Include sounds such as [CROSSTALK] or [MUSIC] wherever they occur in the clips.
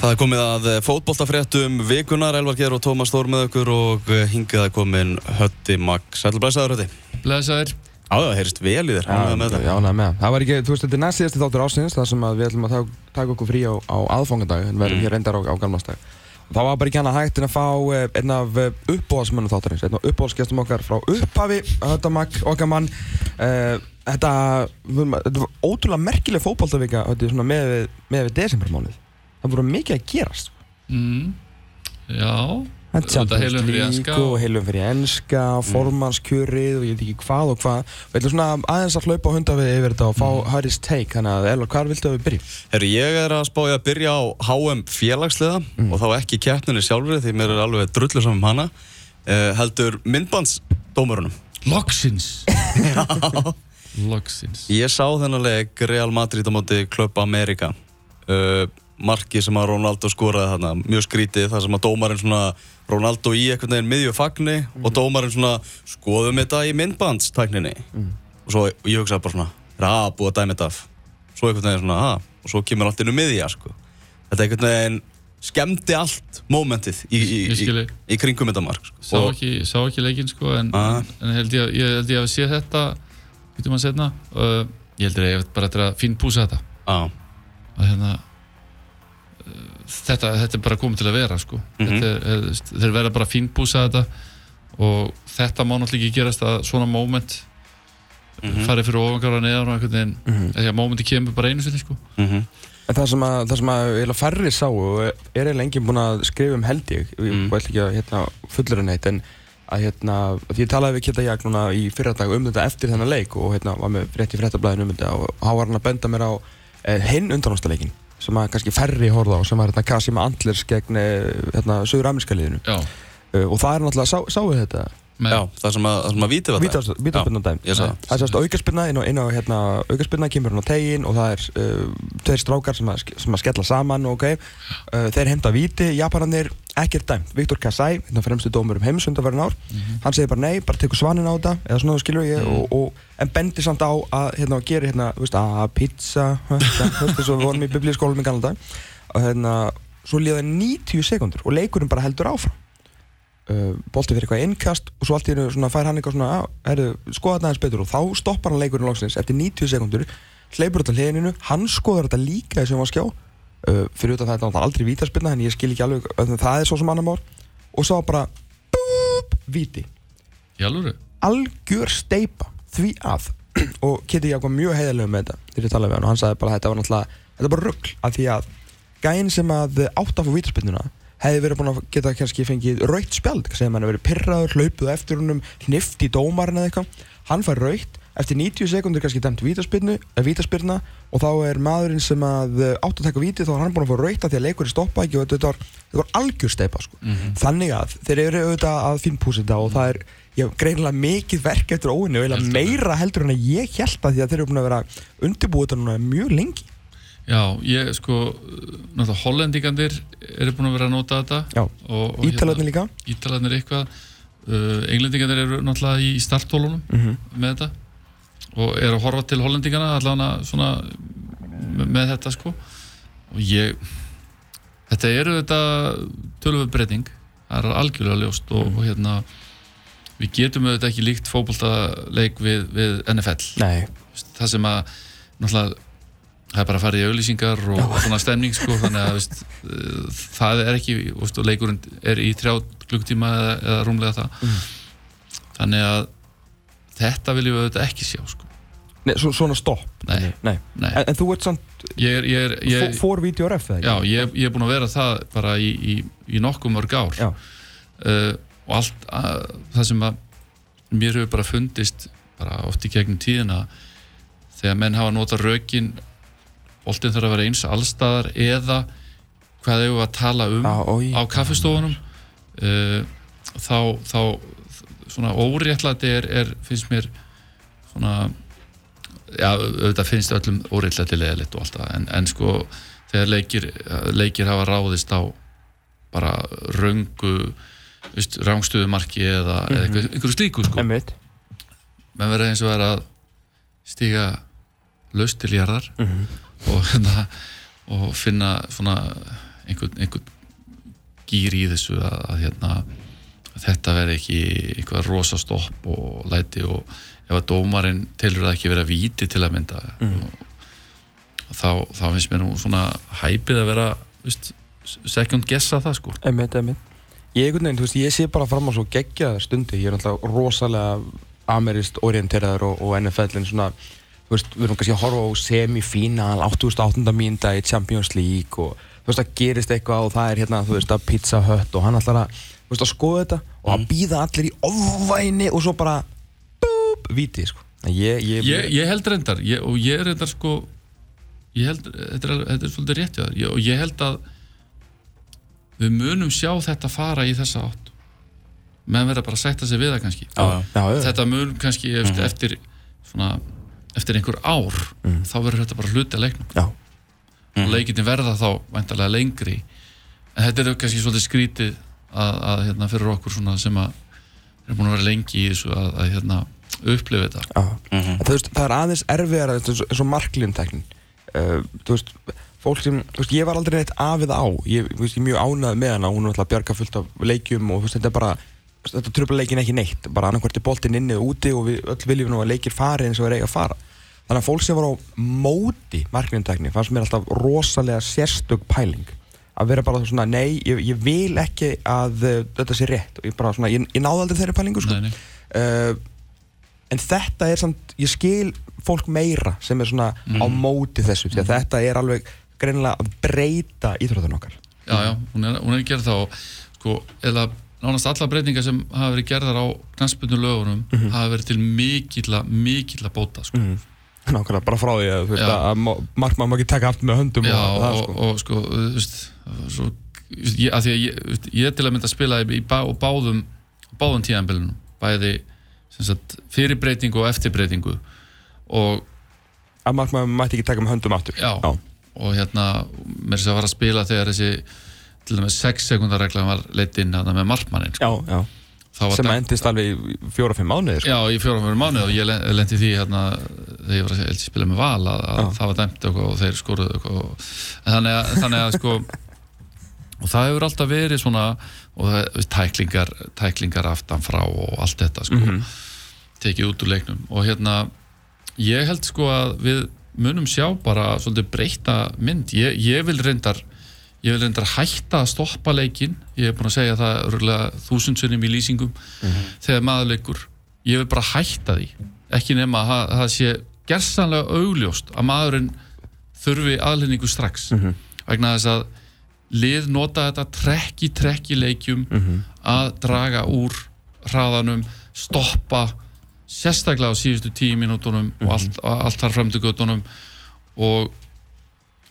Það er komið að fótbolltafréttum vikunar, Elvar Geir og Tómas Þór með okkur og hingið að komin Hötti Magg. Sætla blæsaður Hötti. Blesaður. Já, það heyrst vel í þér, ánægða með þetta. Já, ánægða með það. Það var ekki, þú veist, þetta er næst síðasti þáttur ásins þar sem við ætlum að taka, taka okkur frí á, á aðfangandag en verðum Mm. hér reyndar á, á gamlastag. Og það var bara ekki hana hægt en að fá eh, einn af uppbóðsmönnum þáttarins, einn af uppbóðsgestum okkar frá upphafi, Höttamak, okkar mann. Eh, Þetta, þetta var ótrúlega merkileg fótballtavika svona með, við- með við desembermánuð. Það voru mikið að gerast. Mm. Já. Er heilum fyrir og- heilum fyrir enska, formannskjörið og ég veit ekki hvað og hvað. Við ætlum svona aðeins að hlaupa á hundafið yfir þetta og fá Mm. Harry's take. Þannig að Elvar, hvað viltu að við byrjum? Herru, ég er að spája að byrja á HM félagsliða Mm. og þá ekki keppninni sjálfur því mér er alveg drullu saman um hana. Uh, heldur myndbandsdómurunum. Loksins. [LAUGHS] Loksins. Ég sá þennan leik Real Madrid á móti Club America. Uh, marki sem að Ronaldo skoraði þarna, mjög skrítið, þar sem að dómarinn svona, Ronaldo í einhvern veginn miðju fagni og dómarinn svona, skoðum þetta í myndbandstækninni. Og svo, og ég hugsaði bara svona, að búið að dæmi þetta af. Svo einhvern veginn svona, að, og svo kemur allt inn um miðja, sko. Þetta einhvern veginn skemmti allt mómentið í, í, Ég í, í, kringum þetta mark, sko. Sá ekki, sá ekki leikinn sko en, Ah. en held ég, ég held ég að sé þetta getur maður setna uh, ég held ég bara eftir að fín púsa þetta Á, að hérna þetta, þetta er bara komið til að vera sko Mhm. þetta er, er, þeir verða bara fín púsa þetta og þetta má náttúrulega ekki gerast að svona moment Mhm. farið fyrir ofangára neðan og einhvern veginn Mhm. því að momenti kemur bara einu sinni sko mhm, En það sem að, það sem að færri sá og er eiginlega enginn búinn að skrifa um held ég, Mm. mm. ætla ekki að hérna, fullur en eitt, en að hérna, að því ég talaði við Kitta Jak núna í fyrradag um þetta eftir þennan leik og hérna var með frétt í fréttablaðinu um þetta og hann var hann að benda mér á eh, hinn undanústaleikin sem að kannski færri horfða á sem var hérna Kasima Antlers gegn eh, hérna, sögur ameríska liðinu uh, og það er náttúrulega, sá, sáu þetta Já, það sem að, sem að vítið var það. vítaspinnan dæm Ég sá það. Það er sérst aukarspinna inn á, inn á hérna, aukarspinna kemur hann á tegin og það er uh, tveir strákar sem að, sem að skella saman og ok, uh, þeir heimta víti, Japanarnir ekkert dæmt, Viktor Kasai, hérna fremstu dómur um heims undanverðin ár, hann segir bara nei, bara tekur svanin á þetta, eða svona þú skilur ég Mhm. og, og, en bendir samt á að hérna, gera hérna, þú veist, að pizza þú veist, þess að við vorum í biblískólum í galanda og hérna, svo líða 90 sekundur og leikurinn bara heldur áfram uh, bolti fyrir eitthvað innkast og svo allt í svona fær hann eitthvað svona að, herru, skoða þetta aðeins betur. Og þá stoppar hann leikurinn loksins eftir 90 sekundur hleypur þetta hliðininu, hann skoðar þetta líka sem var skjá. Uh, fyrir utan það er náttúrulega aldrei vítaspilna en ég skil ekki alveg, það er svo sem annar mál. Og svo bara búp, víti, alvöru? Algjör steipa því að [CLEARS THROAT] og Kitty var mjög heiðarlega með þetta þegar ég talaði við hann og hann sagði bara þetta var náttúrulega þetta er bara rugg af því að gæinn sem að átt af vítaspilnuna hefði verið búin að geta kannski fengið raukt spjald sem hann hefði verið pirraður, hlaupuð eftir húnum hnift í dómarinn eða eitthvað. Hann fær raukt, eftir 90 sekundur kannski dæmt eh, vítaspilna og þá er maðurinn sem að eh, átt að taka víti þá er hann búin að fá raukt af því að leikurinn stoppa ekki og þetta var, var algjör steipa sko. þannig að þeir eru auðvitað að finnpúsa þetta og það er já, greinilega mikið verk eftir óinni og meira heldur en að ég held að því að þeir eru búin að vera undirbúið þetta núna mjög lengi já, ég sko náttúrulega hollendingandir eru búin að vera að nota þetta. Og, og Ítalarnir líka. Ítalarnir eitthvað. Uh, Englendingarnir eru náttúrulega í starttólunum mm með þetta og eru að horfa til hollendingana allavega svona með, með þetta sko. Og ég þetta eru þetta tölvöð breyting. Það er algjörlega ljóst og, og hérna við getum auðvitað ekki líkt fótboltaleik við, við NFL Nei, það sem að náttúrulega það er bara að fara í auðlýsingar og, og svona stemning sko, þannig að veist, uh, það er ekki veist, og leikurinn er í þrjá klukktíma eða, eða rúmlega það Mm. þannig að þetta viljum við auðvitað ekki sjá sko. Nei svo, svona stopp Nei. Nei. Nei, En, en þú ert samt ég er, ég er, fór vídeo ref eða já, ekki? ég, ég er búin að vera það bara í, í, í nokkuð mörg ár Já. uh, og allt að, það sem að mér hefur bara fundist bara oft í gegnum tíðina þegar menn hafa notað rökin boltinn þarf að vera eins allstaðar eða hvað hefur að tala um Já, oj. á kaffistofunum? Uh, þá, þá svona óréttlæti er, er finnst mér svona já, auðvitað finnst öllum óréttlæti leðilegt og allt það, en, en sko þegar leikir, leikir hafa ráðist á bara röngu veist, rángstöðumarki eða, eða eitthvað, einhverju slíku sko. Menn verða eins og vera að stíga laust til jarðar. Mhm. Og, hérna, og finna svona einhvern, einhvern gýr í þessu að, að hérna að þetta verði ekki eitthvað rosa stopp og læti og ef að dómarinn telur það ekki vera víti til að mynda þá, þá finnst mér nú svona hæpið að vera veist, second guessa það sko. Einmitt, einmitt. Ég, veginn, veist, ég sé bara fram á svo geggjaða stundi, ég er alltaf rosalega amerist orienteraður og, og NFL-in svona, veist, við erum kannski að horfa á semifínal, 88. mínda í Champions League og þú veist, það gerist eitthvað og það er hérna, þú veist, að Pizza Hut og hann ætlar að, þú veist, að skoða þetta og að býða allir í ofvæni og svo bara, búp, viti, sko. Ég, ég, ég, ég held reyndar ég, og ég reyndar sko ég held, þetta er, þetta er svolítið rétt og ég held að við munum sjá þetta fara í þessa átt menn verða bara að sætta sig við það kannski Já, já. já, þetta mun kannski eftir, eftir svona, eftir einhver ár þá verður þetta bara hluti að leiknum. Já, og leikinni verða þá væntalega lengri. En þetta er kannski svolítið skrítið að, að hérna, fyrir okkur svona sem að er búin að vera lengi í þessu að, að hérna, upplifa þetta. Já. En þú veist, það er aðeins erfiðar eins og marklíumtæknin uh, þú veist, fólk sem þú veist, ég var aldrei neitt afið á. Ég, þú veist, ég er mjög ánægð með hana, hún er alltaf að bjarga fullt af leikjum og þú veist, þetta er bara þetta tröfla leikin ekki neitt, bara annarkvært er boltinn inni og úti og við öll viljum nú að leikir fari eins og er eiga að fara. Þannig að fólk sem var á móti marklíumtækni fannst mér alltaf rosalega sérstök pæling. Að vera bara svona, nei, ég, ég vil ekki að uh, þetta sé rétt. Og ég bara svona, ég, ég náði aldrei þeirri pælingu sko. Nei, nei. uh, en þetta er samt, ég skil fólk meira sem er svona á móti þessu því að þetta er alveg greinilega að breyta íþróðun okkar. Já, já, hún er, hún er að gera það og sko, eða nánast alla breytingar sem hafa verið gerðar á knastbundu lögunum hafa verið til mikilla, mikilla bóta sko. nákvæmlega bara frá því að, að markmann má ekki taka aftur með höndum já, og, og, það, og, sko. sko, þú veist svo, ég, að því að ég, ég er til að mynda að spila í bá, báðum báðum tíðanbylunum, bæði sagt, fyrir breytingu og eftir breytingu og að markmann mætti ekki taka með höndum aftur Já, Já. og hérna mér sem var að spila þegar þessi til dæmis 6 sekundar regla var leitt inn hana, með markmannin sko. já, já. Sem dæmt- endist alveg í fjóra-fimm mánuðir sko. Já, í fjórum fjórum mánuð og ég len- lendi því hérna, þegar ég var að spila með val að, að það var dæmt og þeir eitthvað og, þannig, að, þannig að sko og það hefur alltaf verið svona og það, tæklingar, tæklingar aftan frá og allt þetta sko Mhm. tekið út úr leiknum og hérna ég held sko að við munum sjá bara svolítið breyta mynd ég, ég vil reyndar ég vil reyndar hætta að stoppa leikin ég hef búin að segja það þúsundsunum í lýsingum. Þegar maður leikur ég vil bara hætta því. Ekki nema að það- sé gersanlega augljóst að maðurinn þurfi aðlendingu strax. Vegna þess að lið nota þetta trekk í trekk í leikjum að draga úr hraðanum, stoppa sérstaklega á síðustu tíu mínútonum og allt, allt þar göttunum og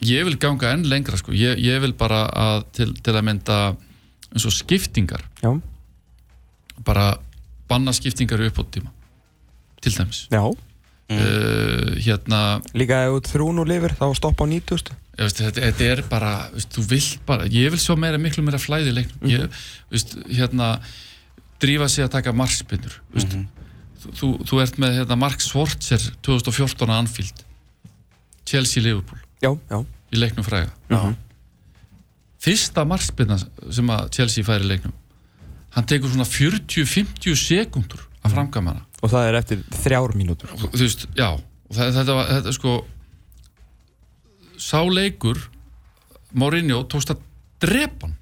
ég vil ganga enn lengra sko. ég, ég vil bara að til, til að mynda eins og skiptingar. Já, bara banna skiptingar í uppbóttíma til dæmis. Já. uh, hérna líka ef þú þrún og lifir þá stoppa á 90 ég veist, þetta, þetta er bara, veist, þú vill bara ég vil svo meira, miklu meira flæði í leiknum. Ég, veist, hérna drífa sig að taka markspinnur veist, þú, þú, þú ert með hérna, Mark Swartzer 2014 að Anfield Chelsea Liverpool já, já, í leiknum fræga. Mhm. fyrsta markspinna sem að Chelsea fær í leiknum hann tekur svona 40-50 sekundur að framkama hana. Og það er eftir þrjár mínútur. Þú veist, já. Og það, þetta var, þetta sko sá leikur Mourinho tókst að drepa hann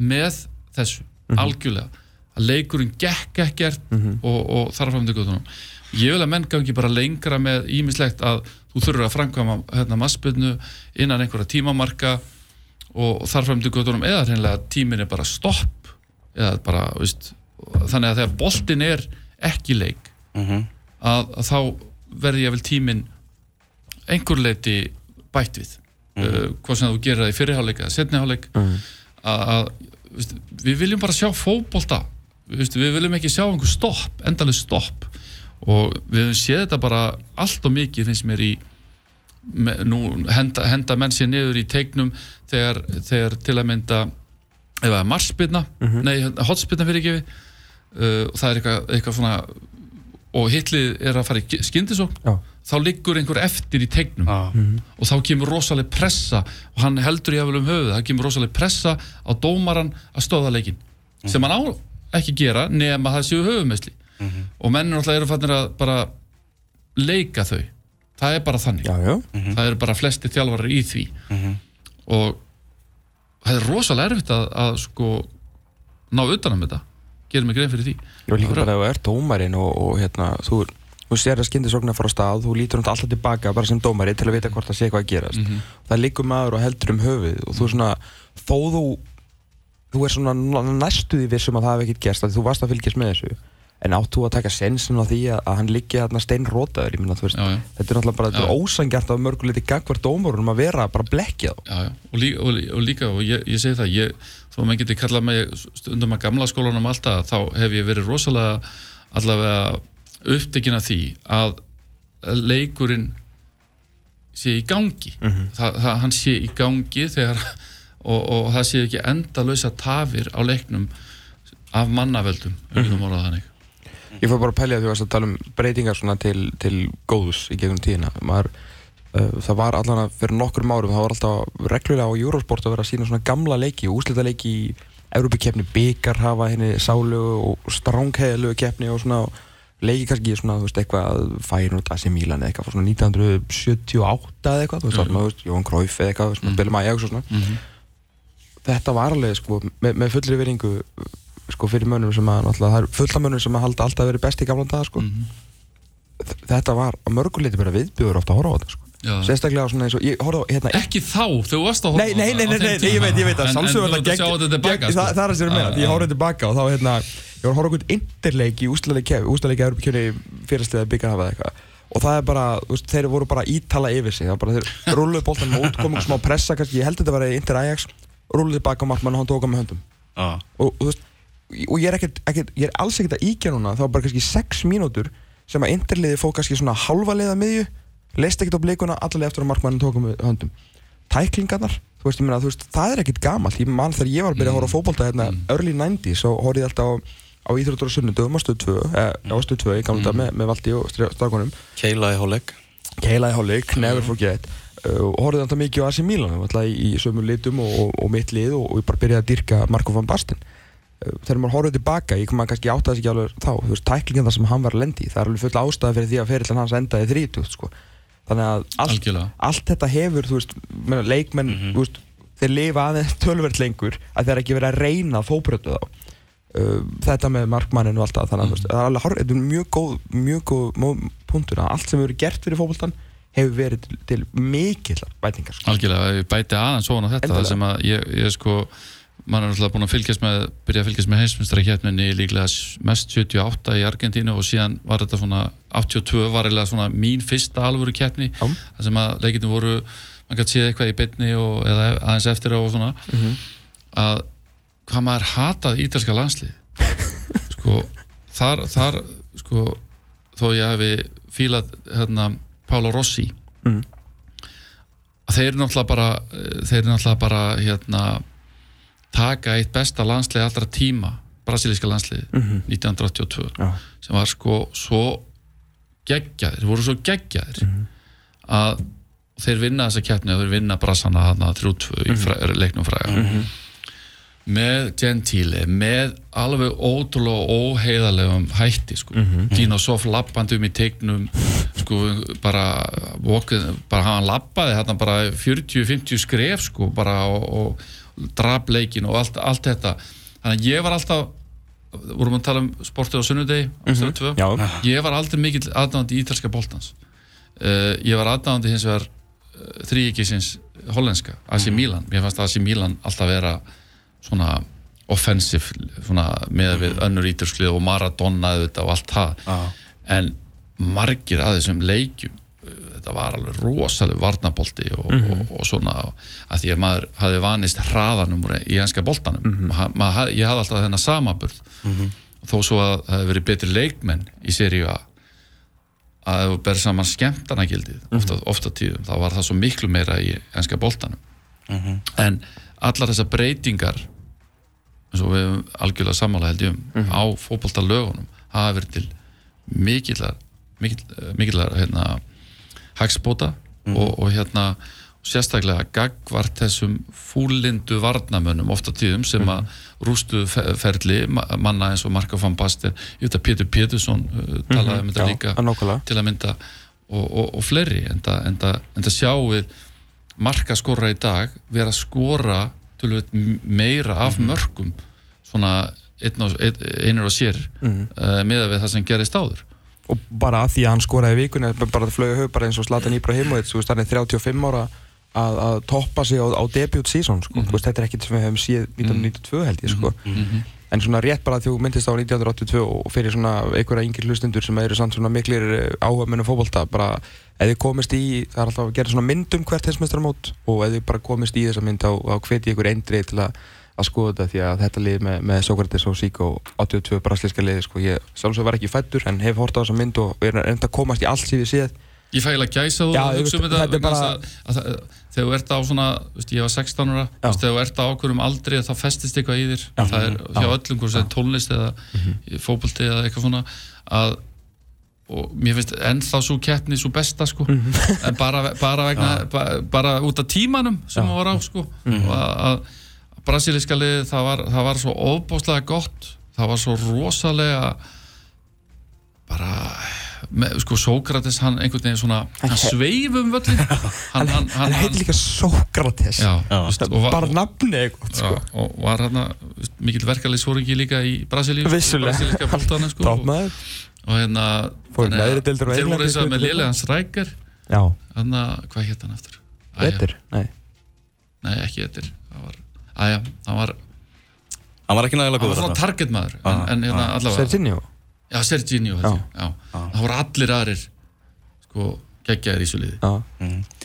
með þessu, algjörlega. Að leikurinn gekk ekkert og, og þarf fram til göttunum ég vil að menn gangi bara lengra með ímislegt að þú þurfur að framkvæma hérna massbyrnu innan einhverja tímamarka og, og þarf fram til göttunum eða hreinlega tíminn er bara stopp eða bara, veist þannig að þegar boltinn er ekki leik að, að þá verði ég vel tíminn einhver leiti bætt við. Uh, hvað sem þú gerir það í fyrirháleik eða setniháleik að, að veist, við viljum bara sjá fótbolta. Veist, við viljum ekki sjá einhver stopp endalega stopp og við höfum séð þetta bara allt og mikið finnst mér í me, nú henda, henda menn sér niður í teiknum þegar, þegar til að mynda ef það er marsspilna, nei hotspilna fyrir ekki uh, og það er eitthvað, eitthvað svona og hitlið er að fara í skyndisókn. Já. þá liggur einhver eftir í tegnum Já. og þá kemur rosaleg pressa og hann heldur jáfnvel um höfuð það kemur rosaleg pressa á dómaran að stóða leikin sem hann á ekki gera nema það séu höfumessli og menn náttúrulega eru fannir að bara leika þau. Það er bara þannig. Já, já, það eru bara flesti þjálfarar í því. Og það er rosalega erfitt að, að sko ná utanum þetta. Gerum mig grein fyrir því. Og líka bara ef þú ert dómarinn og, og hérna, þú, þú sér að skyndisókn að fara á stað, þú lítur alltaf tilbaka bara sem dómari til að vita hvort það sé hvað að gerast. Það liggur maður og heldur um höfuð og þú er svona, þó þú þú er svona næstuði vissum að það hef ekkert gerst, þú varst að fylgjast með þessu en átt þú að taka sensin á því að, að hann liggi þarna steinrótaður, þetta er náttúrulega bara, ósangjart af mörguleiti gagvar dómarunum að vera bara blekkja þá já, já. Og, lí, og, og líka, og ég, ég segi það ég, þó að maður geti kallað mig stundum að gamla skólanum alltaf, þá hef ég verið rosalega allavega upptekinn af því að leikurinn sé í gangi. Það, það, hann sé í gangi þegar og, og það sé ekki endalösa tafir á leiknum af mannavöldum mm -hmm. orðað þannig Ég fór bara að pælja að þú varst að tala um breytingar svona til, til góðus í gegnum tíðina maður, uh, það var allan að fyrir nokkur árum það var alltaf reglulega á Eurosport að vera að sína svona gamla leiki úslita leiki í Európa-keppni, byggar hafa henni sálu og strángheðilegu keppni og svona leiki kannski svona, þú veist, eitthvað út AC Milan eða eitthvað frá svona 1978 eða eitthvað, þú veist, mm. veist, Jón Króif eða eitthvað, svona, mm. Bill Maja og svona þetta var alveg, sko, með, með fullri veringu sko, fyrir mönnum sem að, það er fulla mönnum sem að halda alltaf að vera best í gamla daga, sko. Þ- þetta var á mörguleiti bara viðbjöður ofta að horfa á þetta, sko. Sérstaklega svona eins og, ég horfði á, hérna, ekki þá, þegar þú varst að horfa Nei, á nei, nei, nei, þeim nei, tíma. ég veit, ég veit að þetta að þetta það, sko. það er að sér að meina, því ég já. horfði tilbaka og þá hérna, ég var að horfa okkur interleik í að Europakjöni fyrirstiða byggarhafa eða eitthvað. Og það er bara, þú veist, þeir voru bara ítala yfir sig, það var bara þeir rulluðu boltan mót, komið smá pressa kannski, ég held þetta var Inter Ajax, rulluðu tilbaka á markmann og hann tók hann með höndum. Já. og, og, þú veist, og ég er ekkert, ekkert ég er alls ekkert að íkja núna, var bara kannski 6 mínútur sem að Interliði fóð kannski svona halva leiða miðju, leist ekkert á blikuna allavega eftir að markmannin tókum með höndum. Tæklingarnar, þú veist, meina, þú veist, það er ekkert gamalt, ég man þegar ég var að byrja að horfa á fótbolta hérna, early 90s, og ég alltaf á, á Íþróttur og Sunnundum á stöð 2 eh, á stöð 2 í gamla mm. með, með Valdi og strákunum. Keila í hálfleik Keila í hálfleik, never forget. Uh, og horfði alltaf mikið á AC Milan alltaf í, í sömu litum og, og, og mitt lið og, og ég bara byrjaði að dyrka Marko van Basten þegar maður horfði tilbaka, ég kom að kannski áttaði sig ekki alveg þá, þú veist, tæklingin það sem hann var að lendi það er alveg full ástæða fyrir því að ferillan hans endaði 30 sko. þannig að allt, allt þetta hefur, þú veist, leikmenn þú veist, þeir lifa aðeins tölvert lengur að þeir ekki verið að reyna fóbrötu þá. Uh, þetta með markmannin og allt það þannig að þú veist, það er alveg hár, þetta er mjög góð mjög góð punktur að allt sem hefur gert fyrir fótboltan hefur verið til, til mikill bætingar sko. Mann er alltaf búin að fylgjast með byrja að fylgjast með heimsmyndstra líklega mest 78 í Argentínu og síðan var þetta svona 82 var eiginlega svona mín fyrsta alvöru keppni Já. þar sem að leikindum voru mann gæti séð eitthvað í beinni og, eða aðeins eftir og svona Mhm. að hvað maður hataði ítalska landslið [LAUGHS] sko þar, þar sko þó ég hefi fílað hérna Pálo Rossi að þeir eru náttúrulega bara þeir eru náttúrulega bara hérna taka eitt besta landslið allra tíma brasilíska landslið 1982 Já. sem var sko svo geggjaðir, voru svo geggjaðir að þeir vinna þessa keppni og þeir vinna brassana þarna 3-2 í fræ, leiknum fræga með Gentile með alveg ótrúlega óheiðarlegum hætti sko. Dino Sof lappandi um í tegnum sko bara bara hann lappaði hérna bara 40-50 skref sko bara og, og drap leikin og allt, allt þetta. Þannig að ég var alltaf vorum að tala um sportið á sunnudegi á 2 Já. ég var aldrei mikill aðdáðandi ítalska boltans. Uh, ég var aðdáðandi hins vegar uh, þrýikisins hollenska AC Milan, mér fannst AC Milan alltaf vera svona offensive svona með við önnur ítalsklið og Maradona og allt það. Já. en margir að þessum leikjum þetta var alveg rosalega varnabolti og, og, og svona að því að maður hafi vanist hraðanum í enska boltanum. Mm -hmm. hafði- ég hafði alltaf þennan samaburð þó svo að það hefði verið betri leikmenn í A að ef þú ber saman skemmtanagildið ofta, ofta tíðum, þá var það svo miklu meira í enska boltanum. En allar þessar breytingar eins og við höfum algjörlega sammála held ég um á fótboltalögunum hafa verið til mikillar mikil, mikillar hérna, hagspóta og, og hérna sérstaklega gagvart þessum fúlindu varnamönnum ofta tíðum sem að rústuðu fe- ferli ma- manna eins og Marko van Basten. Ég veit að Pétur Pétursson uh, talaði um þetta Já, líka að nákvæmlega. til að mynda og, og, og fleiri en það, það sjáum markaskorra í dag vera að skora meira af svona einn og, ein, einur og sér mm. uh, með við það sem gerist áður og bara að því að hann skoraði vikunni bara það flögu höf bara eins og Zlatan Ibrahimovic þú veist hann er 35 ára að, að toppa sig á, á debut season sko. þú veist þetta er ekkert sem við hefum séð 1992 held ég sko. En svona rétt bara að þú myndist á 1982 og fyrir svona einhverja yngir hlustundur sem eru samt svona miklir áhuga munum fókbalta bara þið komist í það er alltaf að gera svona mynd um hvert heimsmeistaramót og þið bara komist í þessa mynd á, á hveti ykkur eindri til að að skoða þetta því að þetta lið með, með Sókrates og Sík og 82 braslíska liði sko, ég sjálfsög var ekki fættur en hef hort á þessa mynd og er enda að komast í allt sem við séð. Ég fæ eiginlega gæsa þú Já, ég hugsa um þetta þetta bara- að, að, þegar þú ert á svona, veist, ég var 16 ára Já. veist, þegar þú ert á okkurum aldri þá festist eitthvað í þér. Það er hjá öllum hvort sem er tónlist eða mm fótbolti eða eitthvað svona að og mér finnst ennþá svo keppni svo besta sko. En bara, bara vegna [LAUGHS] bara, bara út af tímanum sem það var á sko. Og að, að brasilíska liði það var, það var svo óbáslega gott. Það var svo rosalega bara með, sko Sókrates hann einhvern veginn svona hann sveif um völlin hann, hann, hann heitir líka Sókrates. Já, veist, og, var, bara nafni eitthvað já, sko. og var hann mikill verkefliðsfóringi líka í Brasilíu brasilíska boltana sko, og, og hérna þeir voru eins og með liðlega hans rækjar Já, hann að, hvað hétt hann eftir? Æja, Vetur, nei. Nei ekki eftir það var, aðja, hann var Hann var ekki nægilega hann var svona target maður en, en hérna allavega Serginho? Já, Serginho held ég, já, það voru allir aðrir sko, geggjaðir í svo liði. Já,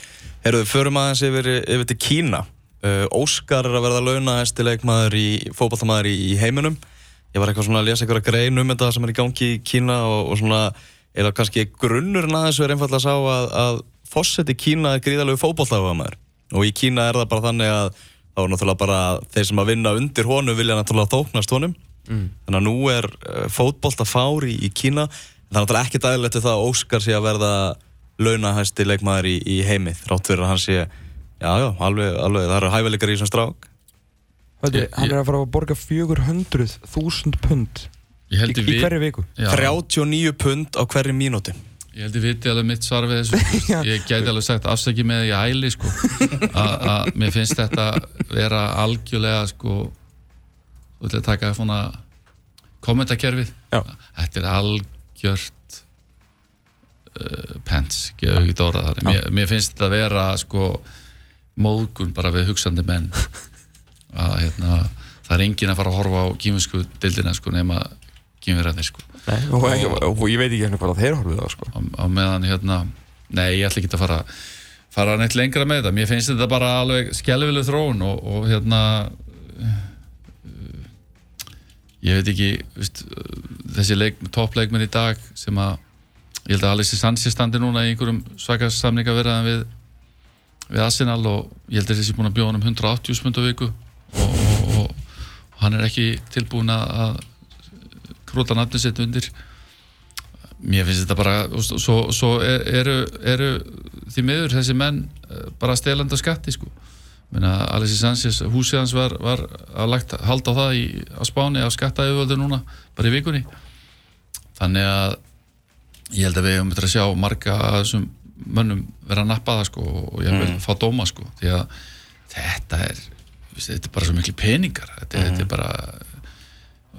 Herruðu, förum aðeins yfir, yfir til Kína. Uh, Óskar er að verða launahæsti leikmaður í, fótballtamaður í, í heiminum. Ég var eitthvað svona að lesa einhverja grein um þetta sem er í gangi í Kína og, og svona, eða kannski grunnurinn aðeins er einfallega að sá að, að fórseti Kína er gríðalegu fótballtamaður. Og í Kína er það bara þannig að þá er náttúrulega bara þeir sem að vinna undir honum vilja náttúrulega þóknast honum. Mm. Þannig að nú er uh, fótballtafár í, í Kína. Það er náttúrulega ekki dægilegt það að Óskar sé að verða launahæsti leikmaður í, í heimi þrátt fyrir að hann sé já, já, alveg, alveg, það eru hæfileikar í þessum strák Völdi, Ég- hann er að fara að borga 400.000 pund ég í, í hverju viku já, 39 pund á hverju mínúti ég held ég viti alveg mitt svar við þessu. [LAUGHS] Ég gæti alveg sagt afsækji með því að æli sko. að að mér finnst þetta vera algjörlega sko þú ætla að taka svona kommentakerfið. Já. þetta er algjört uh, pens, gefur ekki dóra þar. Mér, mér finnst þetta vera sko móðgun bara við hugsandi menn. Að hérna það er enginn að fara að horfa á kýminsku dildina sko nema kýmverðarnir sko Nei, og, ekki, og, ég veit ekki hérna hvað þeir horfið á sko. á, meðan hérna nei, ég ætla ekki að fara fara neitt lengra með þetta mér finnst þetta bara alveg skelvileg þróun og, og hérna uh, ég veit ekki veist, þessi leik, toppleikminn í dag sem að ég held að Alexis Sanchez standi núna í einhverjum svaka samninga verðan við við Arsenal og ég held að þessi búin að bjóða hann um 180 smund á viku og, og, og, og hann er ekki tilbúin að að króta nafni sitt undir. Mér finnst þetta bara og svo, svo, er- eru, eru því miður þessi menn eh, bara stelandi á skatti sko. Alexis Sanchez, húsið hans var, var að lagt halda á það í, á Spáni á skattaauðvöldu núna, bara í vikunni. Þannig að ég held að við höfum eftir að sjá marga af þessum mönnum vera að nappa það sko og ég vil fá dóma sko. Því að þetta er þetta er bara svo miklu peningar. Þetta, þetta er bara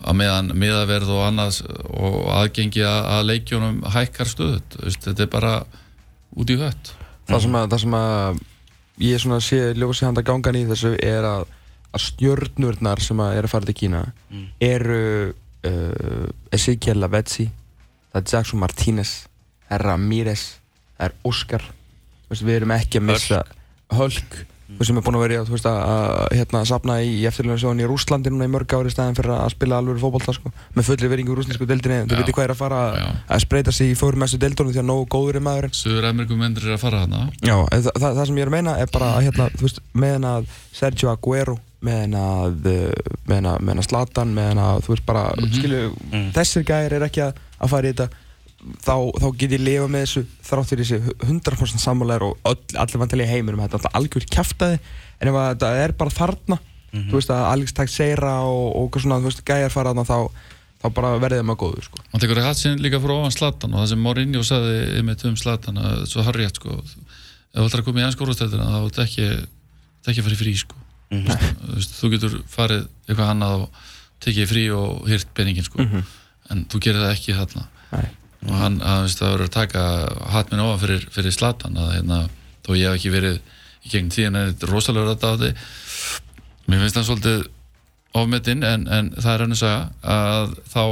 að meðan miðaverð og annað og aðgengi að, leikjónum hækkar stöðut, þetta er bara út í hött. Það, sem að, það sem að ég svona sé ljósi handa gangan í þessu er að, að stjörnurnar sem að eru að fara til Kína eru uh, Ezekiel Lavezzi það er Jackson Martínez það er Ramírez, það er veist, við erum ekki að missa Hölk mm. sem er búin að vera þú veist, að, að hérna, sapna í, eftirlunasjóðan í Rúslandi núna í mörg ári í staðin fyrir að spila alveg fótbolta sko, með fullri veringu í rúsnesku deildinni Já. veitir hvað er að fara Já. að spreita sig í fórum mestu deildunum því að nógu góður er maðurinn Suður Amerikum myndir er að fara hana Já, en það, það, það sem ég er að meina er bara hérna, þú veist, meðan að Sergio Aguero meðan að, uh, meðan að, meðan að Zlatan meðan að, þú veist, bara, mm skilju þessir gæðir er ekki að, að fara í þetta þá, þá get ég lifa með þessu þrátt fyrir þessi 100% sammálaður og öll, allir vantilega heiminum þetta er alltaf algjör kjaftaði en ef að þetta er bara þarna þú veist að Alex Teixeira og, og eitthvað svona, þú veist, gæjar fara þarna þá, þá bara verðið það maður góður sko. hann tekur hatt sinn líka frá ofan Zlatan og það sem Mourinho sagði einmitt um Zlatan að svo harrið sko, ef þú ætlar að koma í ennskórastöldina þá þetta ekki, ekki í frí sko. þú, veist, þú getur farið eitthvað annað og tekið frí og hyrt peningin sko. en þú gerir það ekki þarna Nei. Og hann, það verður að taka hatt minn ofan fyrir, fyrir Zlatan að hérna, þó ég hef ekki verið í gegn tíðan en þetta er rosalega rætt á þetta mér finnst það svolítið ofmetinn en, en það er hann að segja að þá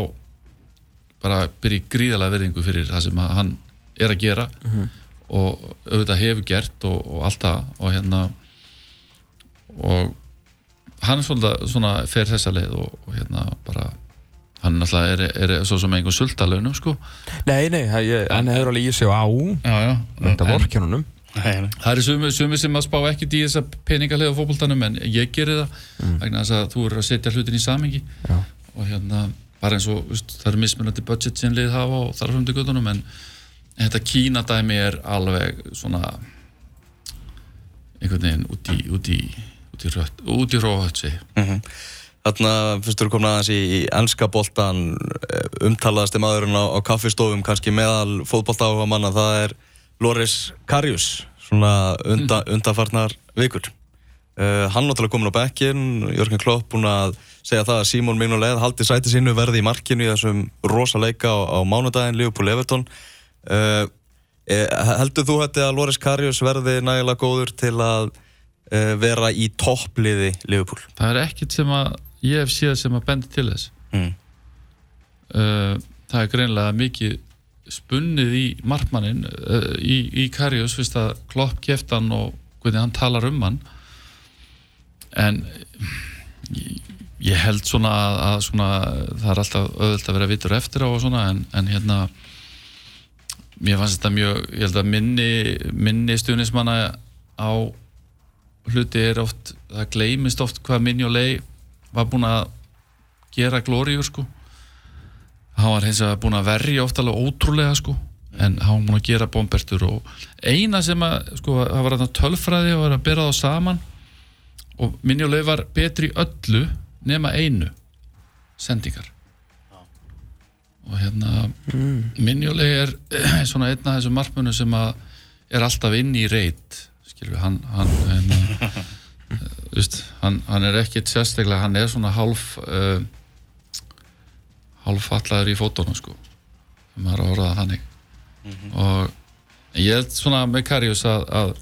bara byrja í gríðalega verðingu fyrir það sem hann er að gera og auðvitað hefur gert og, og allt það og hérna og hann svona, svona fer þessa leið og, og hérna bara hann náttúrulega er, er, er svo sem einhver sultalönum sko. Nei, nei, það- ég, hann hefur alveg í sig á. Já, já, þetta nei. Það eru sumi, sumi sem að spá ekkert í þessa peningalega fótboltanum en ég gerir það vegna þess að þú eru að setja hlutin í samengi Já. og hérna bara eins og veist, það eru mismunandi budget sem lið hafa og þar fram til göttunum en, þetta Kína dæmi er alveg svona einhvern veginn út í út í út í, rött, út í róhötsi Mhm. Þarna fyrstur komin aðeins í, í ennska boltan umtalaðasti maðurinn á, á kaffistofum kannski meðal fótbolta áhuga manna það er Loris Karius svona unda, undanfarnar vikur. Uh, hann náttúrulega komin á bekkin Jörgen Klopp búin að segja það að Simon Mignolet haldi sæti sínu verði í markinu í þessum rosa leika á, á mánudaginn Liverpool Everton. Uh, eh, heldur þú hætti að Loris Karius verði nægilega góður til að uh, vera í toppliði Liverpool? Það er ekkert sem að ég hef séð sem að bendi til þess mm. uh, það er greinlega mikið spunnið í markmannin uh, í, í Karius fyrst að Klopp keft hann og hvernig hann talar um hann en ég, ég held svona að, að svona, það er alltaf öðvöld að vera vitur eftir á og svona en, en hérna mér fannst þetta mjög, ég held að minni minni stuðnismanna á hluti er oft það gleymist oft hvað minni og lei var búin að gera glóriur sko. Hann var hins vegar búin að verja oft alveg ótrúlega sko. En hann var búin að gera bombertur og eina sem að sko það var þarna tölfræði og var að bera þá saman. Og minjuleg var betri öllu nema einu sendingar. Og hérna mm. minjuleg [CLEARS THROAT] er svona einn af þessum markmönnum sem að er alltaf inn í reit skilur við, hann hann, [LAUGHS] Vist, hann, hann er ekkit sérstaklega hann er svona hálf uh, hálffallaður í fótónu sko. Maður að orða það þannig. Og ég held svona með Karius að, að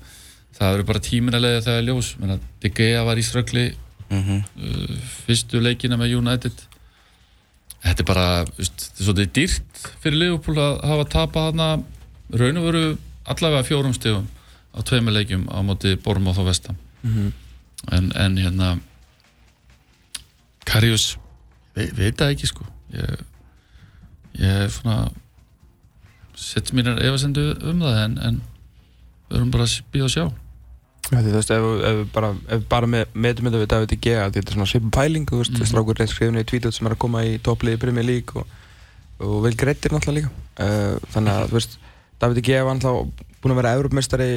það eru bara tímin að leiða þegar ljós. Menn að De Gea var í ströggli uh, fyrstu leikina með United. Þetta er bara vist, þetta er svolítið dýrt fyrir Liverpool að hafa tapað hana raun og veru allavega fjórum stegum á tveimur leikjum á móti Bormóð og Vestam en, en hérna Karius við, veit það ekki sko. Ég, ég er svona sett mér efasendu um það en, en við erum bara að býða að sjá. Já, því, þú veist, ef, ef, við bara, bara með, meðum þetta við David G að þetta er svona svipum pæling þú veist, mm. strákur reynd skrifinu í tvítut sem er að koma í toppliði Premier League og, og vel greittir náttúrulega líka. Uh, þannig að, þú veist, David G var náttúrulega búin að vera Európmeistari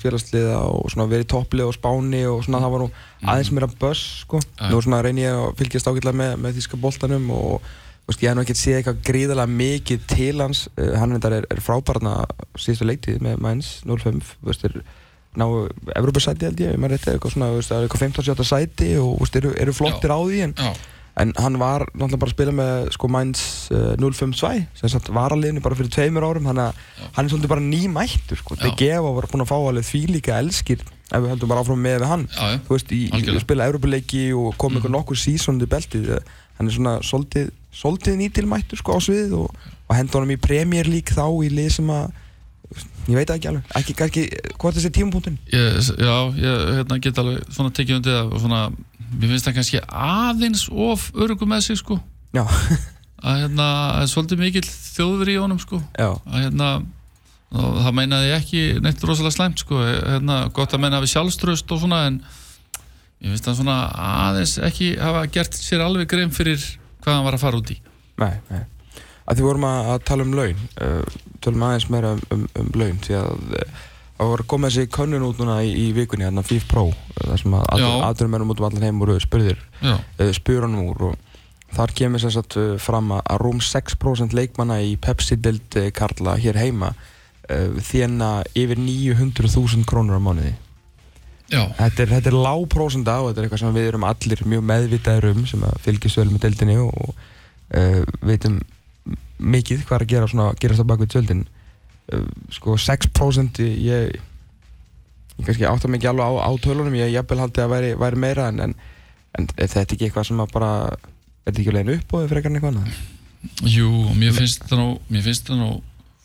félagsliða og svona verið topplið og spáni og svona það var nú aðeins meira buzz sko, Já. nú svona reynir ég að fylgjast ágætlega með, með þýska boltanum og veist, ég hef nú ekkert séð eitthvað gríðarlega mikið til hans, uh, hann er, er frábærna síðustu leiktið með Mainz 05, þú veist, er ná Evropasæti held ég, maður rétti eitthvað svona, veist, er eitthvað 15-17 sæti og eru, eru flottir á því en, já, en hann var náttúrulega bara að spila með sko Mainz uh, 05-2 sem sagt var að liðinu bara fyrir tveimur árum þannig að hann er svolítið bara nýmættur sko, þegar gefa var búin að fá alveg því líka elskir ef við höldum bara áfram með við hann. Já, þú veist, að spila Evropaleiki og koma mm. einhver nokkur sísón til beltið eh, hann er svona svolítið, svolítið nýtilmættur sko á svið og, og henda honum í Premier League þá í lið sem að ég veit ekki alveg, ekki, ekki hvort þessi tímapunktin Ég, já, ég hérna, get alveg svona tekið undir það svona, mér finnst það kannski aðeins of örugum með sig sko. Já, [LAUGHS] að hérna, er svolítið mikill þjóðveri í honum sko. Já, að hérna og það meinaði ég ekki neitt rosalega slæmt sko. Hérna, gott að meina við sjálfströst og svona en ég finnst það svona aðeins ekki hafa gert sér alveg grein fyrir hvað hann var að fara út í. Nei, nei. Að því vorum að, að tala um laun. Uh, tölum aðeins meira um, um, um laun því að uh, það voru komið þessi könnun út núna í, í vikunni hérna FIF Pro þar sem að aðdurum út um allan heim voru spurðir uh, spurunum úr og þar kemur sem sagt uh, fram að að rúm 6% leikmanna í Pepsi-dild uh, Karla hér heima þjána yfir 900.000 krónur á mánuði. Já, Þetta er, þetta er lág prósenda og þetta er eitthvað sem við erum allir mjög meðvitaður um sem að fylgjast vel með deildinni og uh, veitum mikið hvað er að gera svona, gerast á bakvið uh, sko 6% ég, ég kannski átta ekki alveg á, á tölunum ég jafnvel haldi að væri, væri meira en, en, en er þetta ekki eitthvað sem að bara er þetta ekki legin upp og frekar en eitthvað annað? jú, mér finnst það nú mér finnst það nú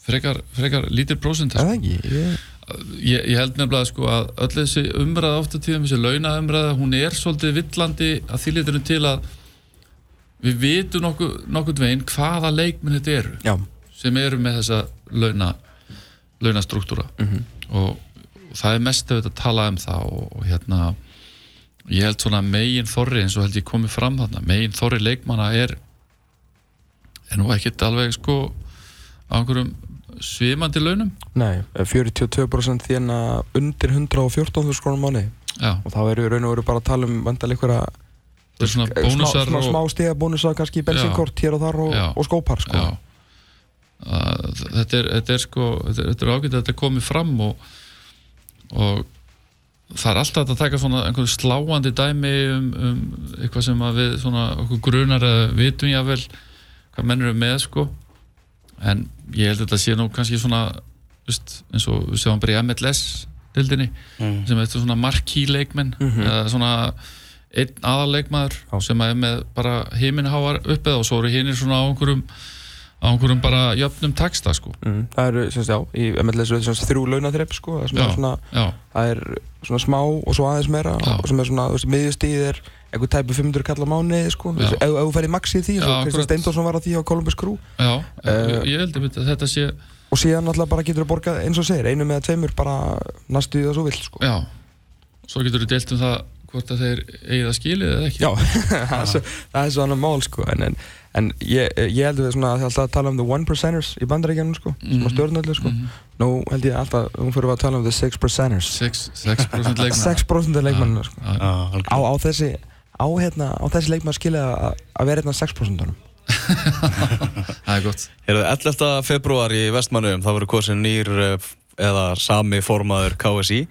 frekar, frekar lítil prósent Er sko. það ekki? Ég, ég, ég held nefnilega sko að öll þessi umræða ofta tíðum, þessi launaumræða hún er svolítið villandi að þýliturinn til að við vitum nokkuð, nokkuð veginn hvaða leikminn þetta eru já, sem eru með þessa launa launastruktúra og, og það er mest að tala um það og, og hérna ég held svona megin þorri eins og held ég komið fram þarna megin þorri leikmanna er er nú ekkert alveg sko á einhverjum svimandi launum. Nei, 42% þérna undir 114.000 krónum mánuði. Já, og þá eru raun og veru bara að tala um vandalega einhverja er svona smá, bónusar smá, stiga bónusar kannski bensinkort hér og þar og, og skópar sko. Að, þetta, er, þetta er sko þetta, er- ágætt að þetta er komið fram og, og það er alltaf að taka svona einhverju sláandi dæmi um, um eitthvað sem að við svona okkur grunar að vitum jável hvað menn eru með sko. En ég held að þetta sé nú kannski svona just, eins og við sjáum bara í MLS dildinni Mm. sem er svona marquee leikmenn eða svona einn aðarleikmaður sem er með bara heiminháar uppið og svo eru hinnir svona á einhverjum á einhverjum bara jöfnum texta sko mm. það eru semst, já, í MLS eru semst, þrjú launaþrepp sko, það, er svona, já, það er svona smá og svo aðeins meira Já. og sem er svona, þú veist, miðjustíð er einhver tæpu 500 kall á mánuði sko. Þú veist, ef þú ferð í maxi í því, Kristján akkurat. Steindorsson var á því á Columbus Crew já Eh, ég held að þetta sé og síðan alltaf bara getur þú borgað eins og segir, einu með tveimur bara næstu því það svo vilt sko. já, svo getur þú deilt um það hvort að þeir eigið að skilið eða ekki. Já, [LAUGHS] það er svo- það er svo annar mál sko en, en, en ég, ég held við svona að alltaf að tala um the one percenters í bandaríkjanum sko sem að Mhm. stjórnöldu sko. Mhm. nú held ég alltaf, nú fyrir við að tala um the six percenters 6%, 6% leikmann 6% [LAUGHS] af leikmanninu sko. á, á þessi á, hérna, á þessi leikmann skilja að, að vera hérna [LAUGHS] 6% það er gott. Heyrðu, 11. februar í Vestmannum það voru kosin nýr eh, eða sami formaður KSI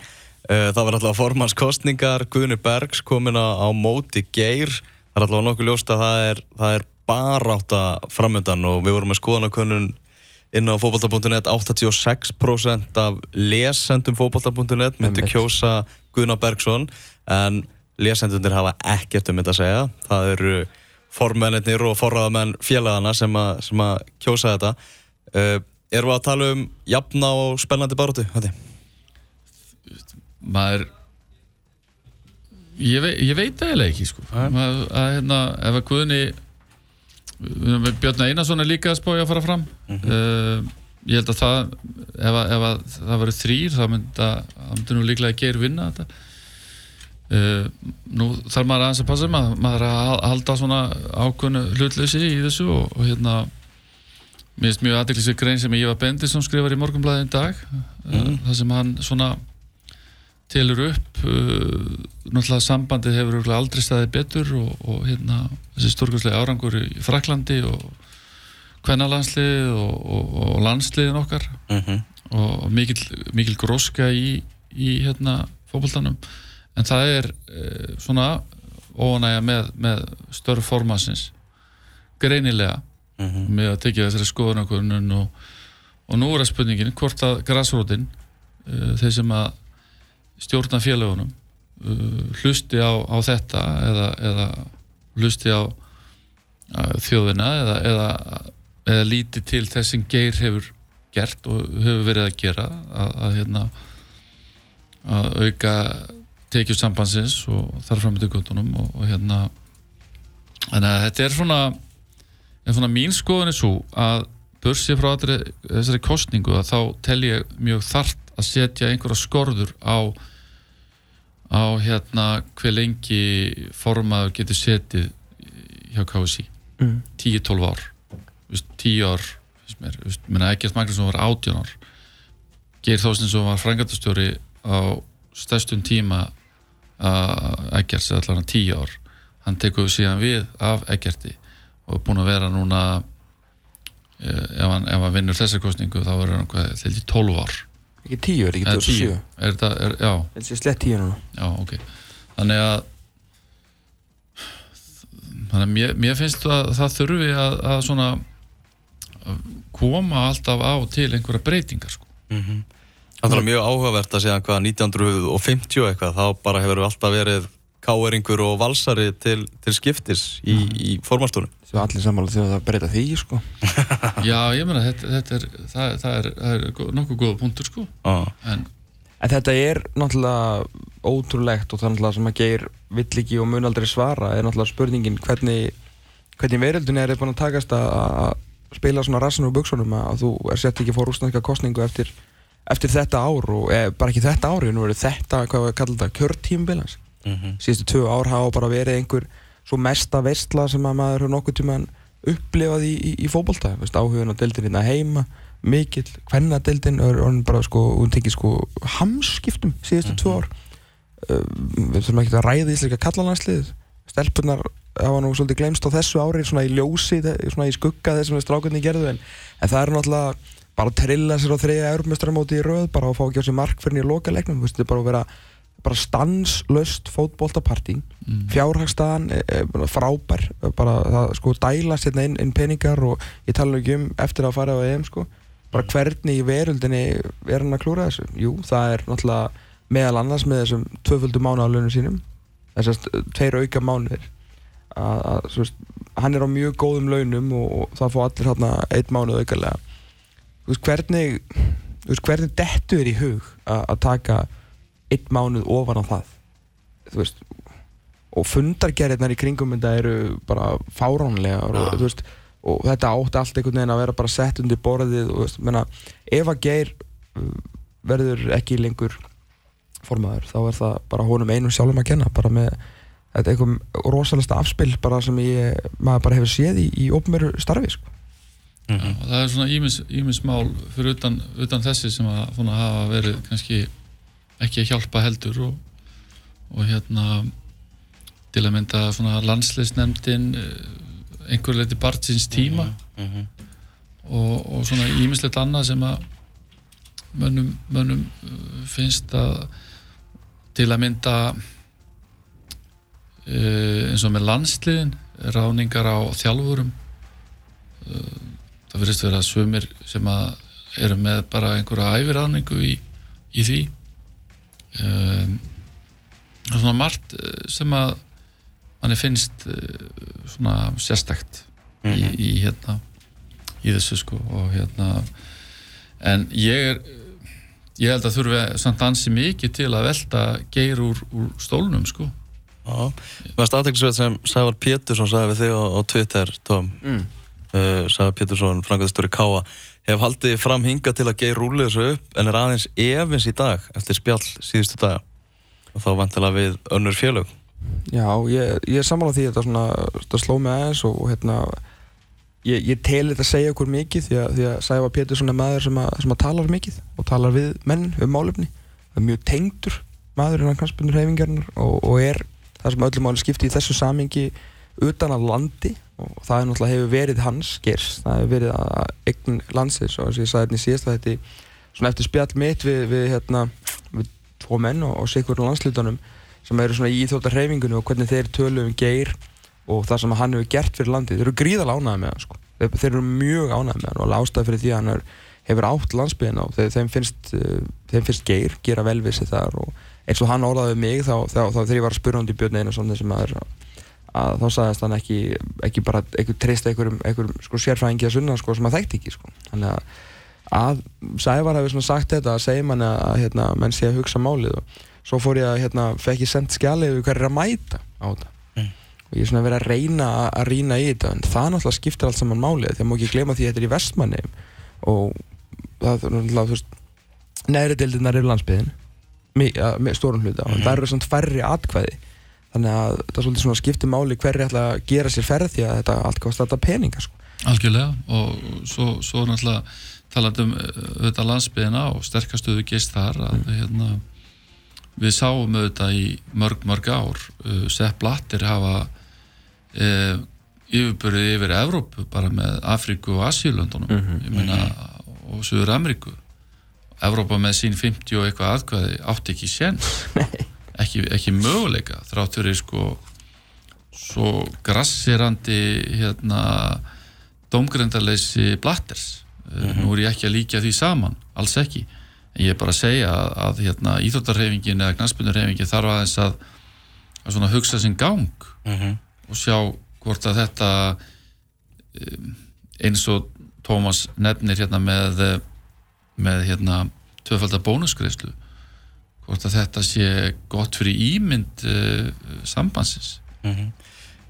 það var alltaf formannskostningar Guðni Bergs komin á, móti Geir það er alltaf nokkuð ljóst að það er, það er barátta framöndan og við vorum með skoðanakönnun inn á fótbolta.net 86% af lesendum fótbolta.net myndi Einmitt. kjósa Guðna Bergsson en lesendunir hafa ekkert um þetta að segja það eru formennir og forraðamenn félagana sem, að- sem að kjósa þetta uh, erum við að tala um jafna og spennandi baróttu þetta? Maður ég, vei, ég veit eiginlega ekki sko. Maður, að hérna ef að Guðni við Björn Einarsson er líka að spája að fara fram. Uh, ég held að það ef að, ef að það verður þrýr þá myndi, að- það nú líklega geir vinna þetta. Uh, nú þarf maður aðeins að passa maður, maður að hal- halda svona ákvönu hlutleysi í þessu og, og hérna mér finnst mjög aðeinslega grein sem Ívar Bendisson skrifar í morgunblæðin dag. Mm. það sem hann svona telur upp uh, náttúrulega sambandið hefur aldrei staðið betur og, og hérna þessi stórkvæslega árangur í Fraklandi og kvennalandslið og, og, og landsliðin okkar. Mm -hmm. og mikil, mikil gróska í, í hérna fótboltanum. En það er uh, svona óanægja með, með störf formansins greinilega. Með að tekja þessari skoðanakonun og, og nú er að spurningin hvort að græsrótin uh, þeir sem að stjórna félagunum uh, hlusti á, á þetta eða, eða hlusti á þjóðina eða, eða, eða líti til þess sem Geir hefur gert og hefur verið að gera að, að hérna að auka tekjur sambandsins og þar fram til göttunum og, og hérna þannig að þetta er svona en svona mín skoðun er svo að börsið frá þessari kostningu að þá tel ég mjög þart að setja einhverja skorður á á hérna hver lengi formaður getur setið hjá KSI mm. 10-12 ár. Veist, tíu ár finnst mér, menna Egert Magnússon var átján ár. Geir Þóstinsson var frangatastjóri á stærstum tíma að Egert sér allavega tíu ár. Hann tekur síðan við af Egerti og er búin að vera núna eh, ef hann, ef hann vinnur þessar kostningu þá verður hann hvað, til 12 ár Ekki 10, er ekki Eða 2007 10. er þetta, er, já, Þetta sé slett 10 núna. Já, ok. Þannig að þannig að mér, mér finnst að það þurfi að, að svona að koma alltaf á til einhverja breytingar sko. Það er mjög áhugavert að segja hvað 1950 eitthvað, þá bara hefur alltaf verið káeringur og valsari til, til skiptis í, í formálstúrum. Svo allir sammála því að það breyta því sko [LAUGHS] já, ég meina þetta, þetta er, það, það er, það er nokkuð góða punktur sko. Ah. en En þetta er náttúrulega ótrúlegt og það er náttúrulega sem að geir vill ekki og mun aldrei svara er náttúrulega spurningin hvernig hvernig veröldun er búin að takast að að spila svona rassin og buksunum að þú er sett ekki fór úsnænska kostningu eftir, eftir þetta ár og e, bara ekki þetta ár, þetta, hvað við kallum þetta, kjörtímbilans Mm síðustu tvö ár hafa bara verið einhver svo mesta veistla sem að maður hefur nokkuð tímaðan upplifað í, í, í fótbolta. Veist, áhugin á deildin hérna heima mikill, deildin er orðin bara sko, hún tekið sko hamskiptum síðustu tvö ár. Uh, við þurfum ekki að ræða íslenska kallalandsliðið. Stelpunar hafa nú svolítið glemst á þessu ári svona í ljósi, svona í skugga þess sem strákunni gerðu en, en það er náttúrulega bara að trilla sér á þriðja eurumestramóti í röð bara að fá ekki á sig mark fyrir nýja loka leiknum þetta er bara að vera bara stanslöst fótboltapartí. Mm, fjárhagstaðan er bara frábær bara það sko dæla sérna inn, inn peningar og ég tala ekki um eftir að fara á EM sko. Bara hvernig í veröldinni er hann að klúra þessu? Jú, það er náttúrulega meðal annars með þessum tvöföldu mánuðalunum sínum. Þessast tveir auka mánuðir. Að, veist, hann er á mjög góðum launum og, og það fá allir hérna eitt mánuð aukalega. Hvernig hvernig dettu er í hug að, að taka eitt mánuð ofan á það þú veist og fundargerðirnar í kringum þetta eru bara fáránlegar og, Já. þú veist, og þetta átti allt einhvern veginn að vera bara sett undir borðið og veist, menna, ef að Geir uh, verður ekki lengur formaður þá er það bara honum einum sjálfum að kenna bara með þetta eitthvað rosalegsta afspil bara sem ég, maður bara hefur séð í, í opmeru starfi sko. já, og það er svona ímis, ímis mál fyrir utan, utan þessi sem að hafa verið kannski ekki að hjálpa heldur og, og hérna til að mynda svona landsleisnefndin einhver leiti barnsins tíma Mhm. og, og svona ímislegt annað sem að mönnum, mönnum uh, finnst að til að mynda uh, eins og með landsliðin ráningar á þjálfurum uh, það verðist vera sumir sem að eru með bara einhverja æfiráningu í, í því um, svona margt uh, sem að manni finnst uh, svona sérstakt í, í hérna í þessu sko og hérna en ég er ég held að þurfi samt ansi mikið til að velta geir úr, úr stólnum sko. Já, mér varst aðteklisveit sem Sævar Pétursson sagði við þig á, á Twitter, Tom. Mm. uh, Sævar Pétursson, frangaðistur í Káa hef haldið fram hinga til að geir rúlið þessu upp en er aðeins efins í dag eftir spjall síðustu daga. Og þá vantilega við önnur félög. Já, ég, ég er sammála því að þetta, svona, þetta sló mig aðeins og, hérna, ég, ég tel þetta að segja okkur mikið því að, því að Sæfa Pétursson er maður sem, að, sem að talar mikið og talar við menn um málefni. Það er mjög tengdur maður innan knastbundur hefingarnar og, og er það sem öllum máli skipti í þessu samingi utan að landi og það er náttúrulega hefur verið hans gers það hefur verið að eign landsins og eins og ég sagði hérna í síðast að þetta svona eftir spjall mitt við, við, hérna, við tvo menn og, og sikur landslutunum sem eru svona í íþjóttarhefingunni og hvernig þeir tölu um geir og það sem hann hefur gert fyrir landið þeir eru gríðalega ánægði með hann sko. þeir, þeir eru mjög ánægði með hann og ástæði fyrir því að hann er, hefur átt landsbyðina og þeim, finnst, uh, þeim finnst geir gera vel við sig þar og eins og hann við mig þá, þá, þá þegar ég var að spura hann í Björn Einarsson þessum aður að þá sagðist hann ekki, ekki bara einhver treyst einhverjum, einhverjum sko, sérfræðingi að sunna sko, sem að þekkti ekki sko. þannig að, að Sævar hefur sagt þetta að segja manni að hérna, menn sé að hugsa málið og svo fór ég að hérna, fekk ég sendt skjalið við hverju er að mæta á þetta Mm. og ég er svona verið að reyna að, rýna í þetta en það náttúrulega skiptir allt saman málið þegar má ekki gleyma því að þetta er í vestmanni og það er náttúrulega neðri deildirnar eru landsbyðin með stórum hluta og Mhm. það eru svona færri atkvæði þannig að það er svolítið svona skiptir máli hverju ætla að gera sér ferð því að þetta allt kosti þetta peninga sko. Algjörlega og svo, svo náttúrulega talandi um auðvitað landsbyðina og sterkastuðu gist þar að hérna, við sáum auðvitað í mörg mörg ár uh, Sepp Blatter hafa uh, yfirbörið yfir Evrópu bara með Afríku og Asíulöndunum ég meina og Suður Ameríku Evrópa með sín 50 og eitthvað aðkvæði átti ekki séns [LAUGHS] ekki, ekki möguleika þrátt fyrir sko svo grassirandi hérna domgrendarleysi blatters. Mm nú er ég ekki að líka því saman alls ekki, en ég er bara að segja að, að hérna, íþróttarhefingin eða knastbundarhefingin þarf aðeins að, að svona hugsa sinn gang og sjá hvort að þetta um, eins og Tómas nefnir hérna með með hérna tvöfaldar bónusgreislu hvort að þetta sé gott fyrir ímynd uh, sambandsins?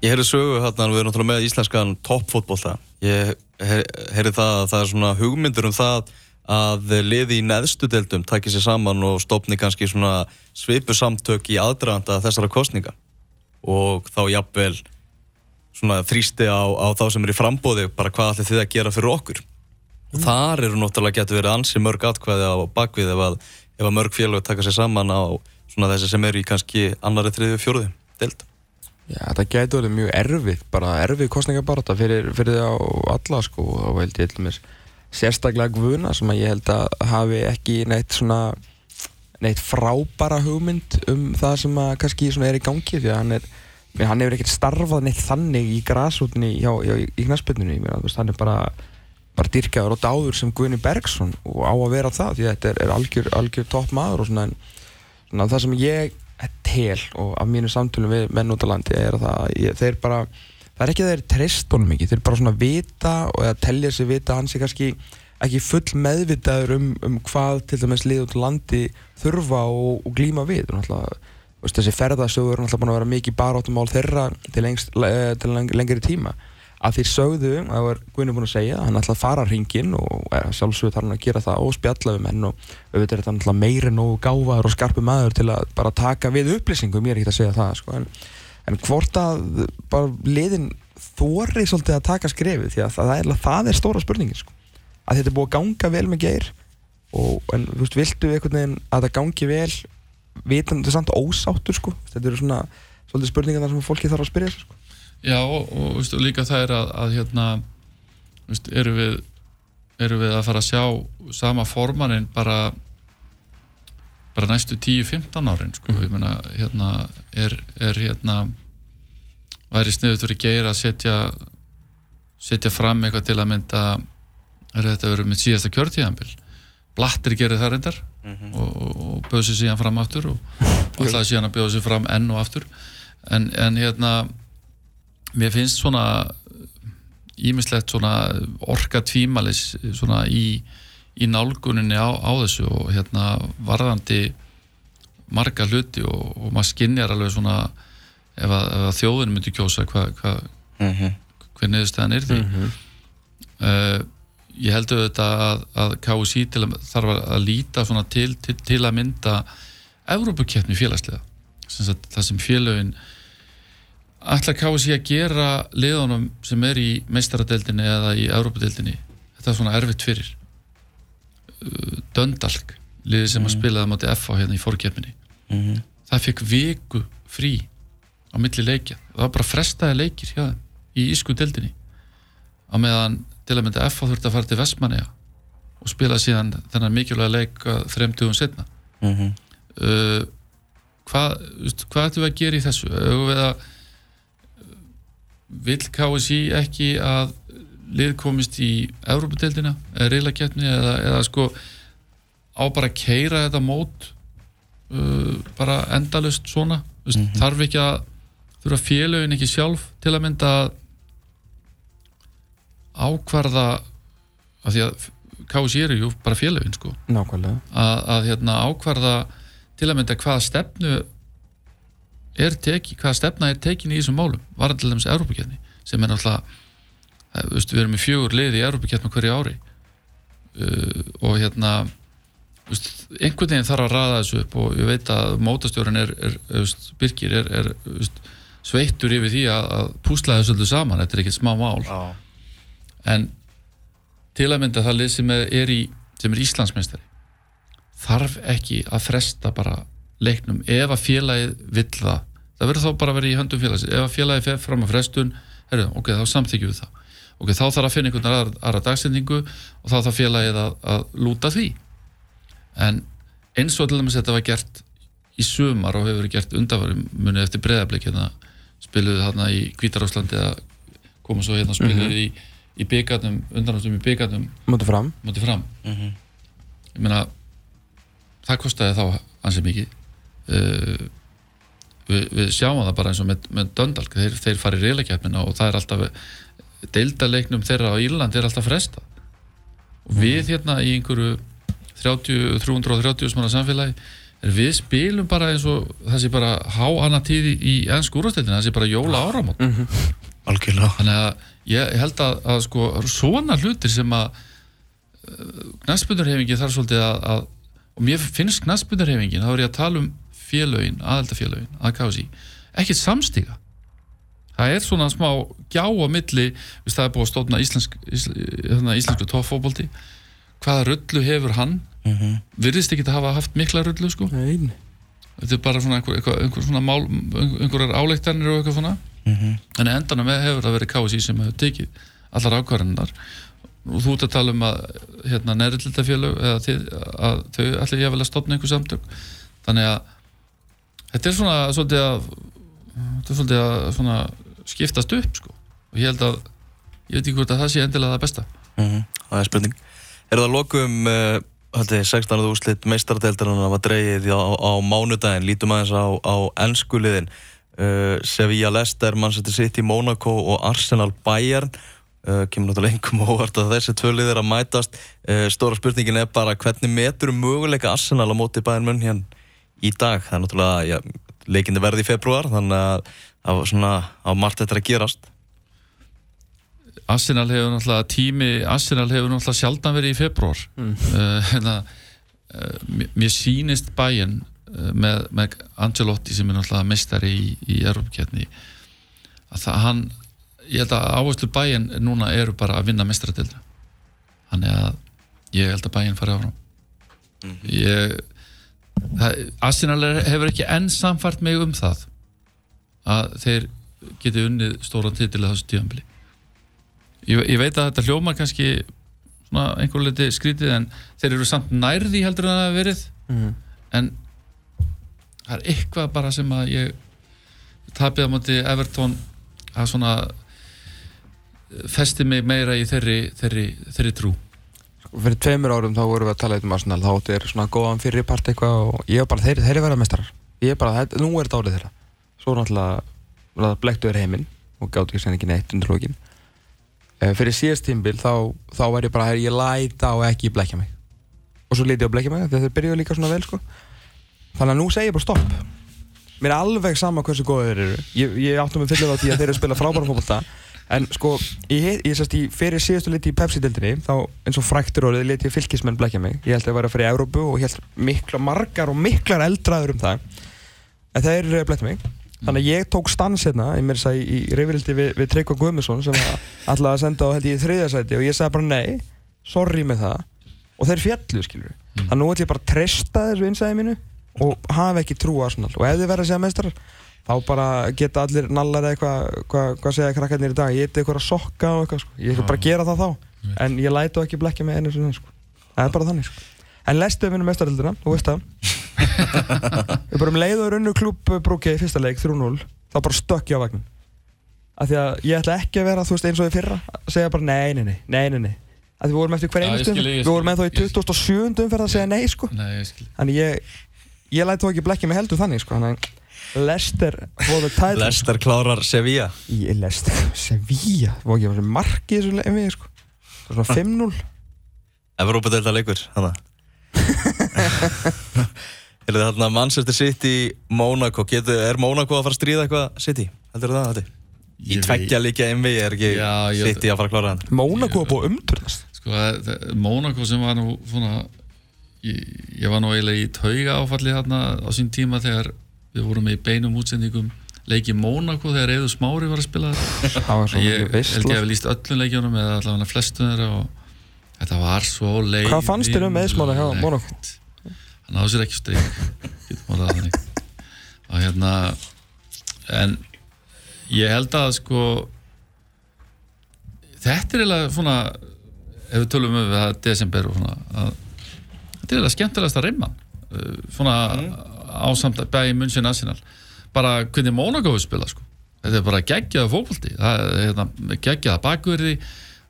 Ég heyrði sögu hérna, við erum náttúrulega með íslenskan toppfótbolta. Ég heyr- heyrði það að það er svona hugmyndur um það að liði í neðstu deildum takki sér saman og stopni kannski svona svipu samtök í aðdraganda þessara kostninga og þá jafnvel svona þrýsti á, á þá sem er í frambóði bara hvað ætli þið að gera fyrir okkur. Og þar eru náttúrulega getur verið ansi mörg atkvæði á bakvið ef að, ef að mörg félög taka sér saman á svona þessi sem eru í kannski annari, þriðju, fjóruði deild? Já, þetta gæti verið mjög erfið, bara erfið kostningabarta fyrir, fyrir það á alla sko og held ég til mér sérstaklega Guðuna sem að ég held að hafi ekki neitt svona neitt frábara hugmynd um það sem að kannski er í gangi því að hann er, hann hefur ekkert starfað neitt þannig í grasútni hjá, hjá, í knaspinu, hann er bara bara dyrkaður og dáður sem Guðni Bergson og á að vera það því að þetta er, er algjör, algjör topp maður og svona en svona það sem ég tel og af mínu samtölum við menn út á landi er að það, ég, þeir bara það er ekki þeir treyst honum ekki, þeir bara svona vita og eða telja sig vita hann sé kannski ekki full meðvitaður um, um hvað til dæmis lið út á landi þurfa og, og glíma við. Og náttúrulega, þessi ferðasögur er náttúrulega búin að vera mikið baráttumál þeirra til, lengst, eh, til leng, lengri tíma að þeir sögðu, það var Guðni búin að segja hann ætla að fara hringin og sjálfsögur þarf hann að gera það og spjalla við menn og auðvitað er þetta náttúrulega meira en nógu gáfaður og skarpu maður til að bara taka við upplýsingum, ég er ekki að segja það sko, en, en hvort að bara liðin þóri svolítið að taka skrefið því að það er, það er stóra spurningin sko. að þetta er búið að ganga vel með geir og, en þú veist, viltu einhvern veginn að það gangi vel vitandi samt ósáttur sko. þetta eru svona Já og, og, veistu, líka það er að, að hérna veistu, eru, við, eru við að fara að sjá sama formaninn bara bara næstu 10-15 árin sko, ég meina hérna er, er hérna væri sniðut fyrir geir að setja setja fram eitthvað til að mynda er þetta verið með síðasta kjörtíðanbíl Blattir gerir það reyndar og, og, og bauð sér síðan fram aftur og [LAUGHS] alltaf síðan að bjóða sér fram enn og aftur. En, en hérna mér finnst svona ímislegt svona orka tvímalis svona í, í nálguninni á, á þessu og hérna varðandi marga hluti og, og maður skinnjar alveg svona ef að, ef að þjóðin myndi kjósa hvað hva, hver niðurstæðan er því. Uh, ég heldur þetta að, að KSI þarf að, líta svona til, til, til að mynda Evrópukeppni félagslega. Sem það sem félögin ætla KSI að gera liðunum sem er í meistaradeildinni eða í Európadeildinni þetta er svona erfitt fyrir Uh, Döndalk liðið sem að spilaði á móti FA hérna í fórkeppinni það fekk viku frí á milli leikja. Það var bara frestaði leikir hjá þeim í ísku deildinni. Á meðan til að mynda FA þurfti að fara til Vestmanneja og spila síðan þennan mikilvæga leik uh, þremtugum setna uh, hvað, veist, hvað ætlum við að gera í þessu? Eigum vill KSI ekki að lið komist í Európa-deildina eða reylakeppni eða, eða sko á bara að keira þetta mót uh, bara endalust svona? Vist, þarf ekki að þurfa félögin ekki sjálf til að mynda ákvarða af því að KSI eru jú bara félögin sko. Að, að hérna, ákvarða til að mynda hvaða stefnu er teki, hvaða stefna er tekin í þessum málum, var til dæmis Európa-kjarni sem er náttúrulega eh, við erum í fjögur liði í Európa-kjarni hverju ári. Uh, og hérna veist, einhvern veginn þarf að raða þessu upp og ég veit að mótastjórun er, er, veist, Birkir er, er veist, sveittur yfir því að, að púsla þessu öllu saman, þetta er ekkert smá mál. Já. en til að mynda það lið sem er, er í sem er Íslandsmeistari þarf ekki að fresta bara leiknum ef að félagið vill það það verður þá bara að vera í höndum félagsins. Ef að félagið fer fram að frestun herru, ok, þá samþykjum við það. Ok, þá þarf að finna einhvern aðra, aðra dagsendingu og þá þarf félagið að, að lúta því. En eins og til dæmis þetta var gert í sumar og hefur verið gert undanvarum munið eftir breðablik hérna spiluðu þarna í Kvítarástlandi að koma svo hérna spiluðu í, í byggarnum, undanáttum í byggarnum Mótið fram. Mótið fram. Ég meina það kostiði þá ansið mikið uh, við, við sjáum það bara eins og með, með Döndalk þeir, þeir fari í reyðleikjafnina og það er alltaf deildaleiknum þeirra á Írland er alltaf fresta og við hérna í einhverju 30, 330 smána samfélagi við spilum bara eins og það sé bara há annað tíð í, ennsku úrvasteildina, það sé bara jóla áramót. Algjörlega. Þannig að ég held að, að sko, svona hlutir sem að knastbundurhefingi þarf svolítið að, að og mér finnst knastbundurhefingin þá er ég að tala um félögin, aðeldafélögin að kási, ekkert samstiga. Það er svona smá gjá á milli, við það er búið að stóna íslensk, ísl, hérna, íslensku tóffóbolti hvaða rullu hefur hann? Virðist ekki að hafa haft mikla rullu sko. Nein þetta er bara svona einhver, einhver, einhver svona mál, einhverjar áleiktanir og eitthvað svona. En endanum hefur það verið KSI sem hefur tekið allar ákvarðanar og þú ert að tala um að hérna nærildildafélög eða þið, að þau allir ég að stopna einhver samtök. Þannig að þetta er svona svolítið að er svolítið að svona skiptast upp sko. Og ég held að ég veit ekki hvort að það sé endilega það besta. Það er spurning. Er það lokum uh, haldið 16. úrslit meistardeldarinn var dreigið á, á mánudaginn. Lítum aðeins á, á ennskuliðin uh, Sevilla Leicester, Manchester City, Monaco og Arsenal Bayern. Uh, kemur náttúrulega engum óvart að þessi tvö liðir að mætast. Uh, stóra spurningin er bara hvernig metur um möguleika Arsenal á móti Bayern Munn hérna í dag, það er náttúrulega já, leikindi verði í februar þannig að það var svona á margt þetta að gerast. Arsenal hefur náttúrulega tími Arsenal hefur náttúrulega sjaldan verið í februar mm. uh, uh, mér sýnist bæinn uh, með, með Angelotti sem er náttúrulega mestari í, í Europaketni að það hann ég held að áherslu bæinn núna eru bara að vinna mestaradildra þannig að ég held að bæinn fari áfram. Mm -hmm. ég Arsenal hefur ekki enn samfart mig um það að þeir geti unnið stóran titil að þessu tíðanbili ég, ég veit að þetta hljómar kannski svona einhver liti skrítið en þeir eru samt nærði heldur en það hefur verið. Mhm. en það er eitthvað bara sem að ég tapið á móti Everton að svona festi mig meira í þeirri, þeirri, þeirri trú Fyrir tveimur árum þá vorum við að tala um Arsenal. Þá áttu er svona góðan fyrir part eitthvað og ég var bara, þeir, þeir eru verða mestarar ég er bara, þetta, nú er þetta árið þeirra. Svo náttúrulega, blektu þeir heiminn og gáttu ekki sen ekki neitt undir lókin uh, fyrir síðast tímbil þá, þá var ég bara, ég læta og ekki blekja mig. Og svo lítið á blekja mig þegar þeir byrjuðu líka svona vel sko. Þannig að nú segi ég bara stopp. Mér er alveg sama hversu góðið þeir eru. Ég, ég áttum mig fyllir á því að þeir eru að spila frábæra fótbolta en sko, ég, ég sérst í fyrir síðustu liti í Pepsi-dildinni þá eins og fræktur orðið liti fylgismenn blekja mig. Ég held að það var að fara í Európu og ég held mikla margar og miklar eldraður um það. En þeir uh, blekja mig. Þannig að ég tók stans hérna ég þess að í, reyfrildi við, við Tryggva Guðmusson sem [LAUGHS] ætlaði að senda á held ég í þriðasæti og ég sagði bara nei, sorry með það. Og þeir fjallu skilur mm. þannig að nú ætlum ég bara að treysta þessu innsæði mínu og hafa ekki trú á Arsenal. Og ef þið verða að segja meistrar þá bara geta allir nallar eða eitthvað hvað hva segja krakkarnir í dag, ég eitthvað eitthvað að sokka og eitthvað sko, ég ætla bara gera það þá. En ég lætu ekki blekja mig einu sinni sko. Það er bara þannig sko. En lestu við vinnum meistarildina, þú veist það. [LAUGHS] Við bara um leið og runnu klúb brúkið í fyrsta leik 3-0 þá bara stökk ég á vagnin. Af því að ég ætla ekki að vera veist eins og í fyrra að segja bara nei, nei, nei, nei, nei, að við vorum eftir hver einu stund við vorum ennþá í ég skil. 2007 umferð að segja nei sko. Nei, ég skil þannig ég ég læt þó ekki blekja mig heldur þannig for the title Lester klárar Sevilla. Ég Leicester, Sevilla? Það var ekki að vera marki í þessu leimi sko það var svona [LAUGHS] 5-0 Evrópadelda leikur þannig Er það þarna Manchester City Monaco, Getur, er Monaco að fara að stríða eitthvað City? Heldur það þetta? Í Ég tveggja líka MV er ekki Já, ég- City að fara að klára hann? Monaco er búið umturnast. Sko, Mónaco sem var nú svona ég, ég var nú eiginlega í tauga áfalli þarna á sín tíma þegar við vorum í beinum útsendingum. Leiki Mónaco þegar Eður Smári var að spila þetta ég held ég veistla hef líst öllum leikjónum eða allavega flestum þeirra og þetta var svo leið Hvað fannst þér um eðsmála hjá Monaco? hann áður sér ekki þannig. Og hérna en ég held að sko þetta er eiginlega svona ef við tölum um það desember og svona að, þetta er eiginlega skemmtilegast að reyma svona ásamt að bæði München Arsenal. Bara hvernig Monaco við spila sko. Þetta er bara geggjaða er hérna, geggjaða bakverði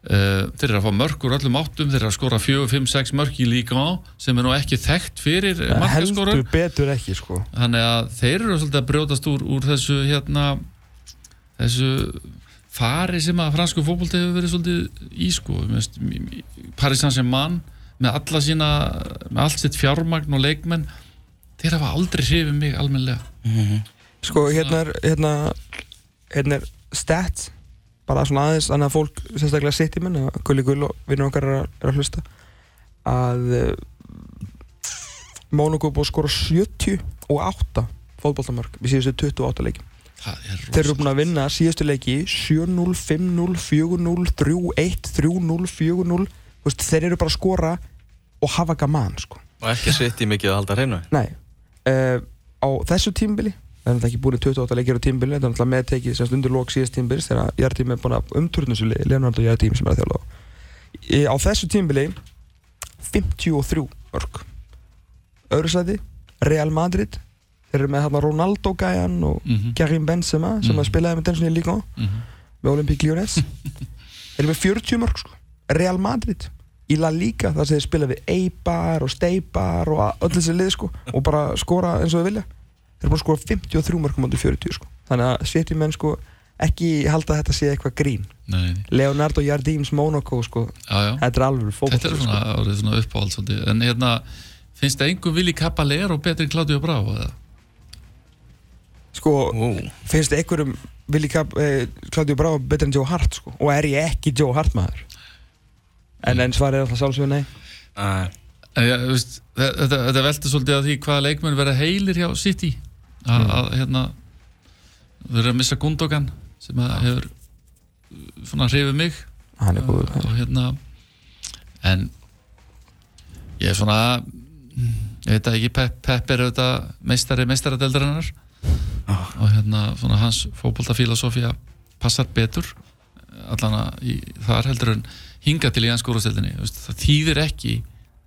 Uh, þeir eru að fá mörk úr öllum áttum. Þeir eru að skora 4, 5, 6 mörk í líka á sem er nú ekki þekkt fyrir markaskorun Heldur betur ekki sko. Þannig að þeir eru svolítið að brjótast úr, úr þessu hérna þessu fari sem að fransku fókbólta hefur verið svolítið í sko. Paris Saint-Germain með alla sína með allt sitt fjármagn og leikmenn þeir hafa aldrei hrifið mig almenlega Sko hérna er hérna, hérna er stats bara svona aðeins annað fólk sérstaklega sitt í menn Gulli Gull og vinnur okkar er að, hlusta að uh, Mónaco er búið að skora 78 fótballtamörk við síðustu 28 leiki það er þeir eru búin að vinna síðustu leiki 7-0, 5-0, 4-0 3-1, 3-0, 4-0 Þú veist, þeir eru bara að skora og hafa gaman sko. Og ekki sitt í mikið að halda hreinu. Nei, uh, á þessu tímbili það er náttúrulega ekki búin í 28 leikir á tímbili þetta er náttúrulega meðtekið semst undir lók síðast tímbils þegar Jartím er búin að umturna þessu liði Leonardo Jartím sem er að þjála á Í- á þessu tímbili 53 mörg öðru sæti Real Madrid. Þeir eru með hérna Ronaldo gæjan og Mhm, Karim Benzema sem Mhm. að spilaði með densunni líka mhm. með Olympique Lyonnais. [LAUGHS] Þeir eru með 40 mörg sko. Real Madrid í La Liga þar sem þeir spila við Eibar og Steibar og öll þessi lið sko og bara skora eins og þeir vilja. Þeir eru bara að skora 53 mörgum átti 40 sko. Þannig að setjum menn sko ekki halda að þetta sé eitthvað grín. Nei. Leonardo Jardíms Monaco sko já, já. þetta er alveg fókbalt þetta er svona, orðið svona uppáhald en hérna, finnst það einhver Vili Caballero betri en Claudio Bravo eða? sko Ú, finnst þið einhverjum Cap, eh, Claudio Bravo betur en Joe Hart sko? Og er ég ekki Joe Hart maður en en svarið er alltaf sjálfsögur nei? En ja, veist, þe- þetta, þetta veldur svolítið að því hvaða leikmenn verða heilir hjá City. Að, Mm. að hérna erum að missa Gundogan sem að hefur uh, svona hrifið mig. Góður. Og hérna en ég er svona ég veit að ekki Pep, Pep er auðvitað meistari meistaradeldarinnar og hérna svona hans fótboltafílosófía passar betur allan að í, þar heldur en hinga til í hans skórasteldinni það þýðir ekki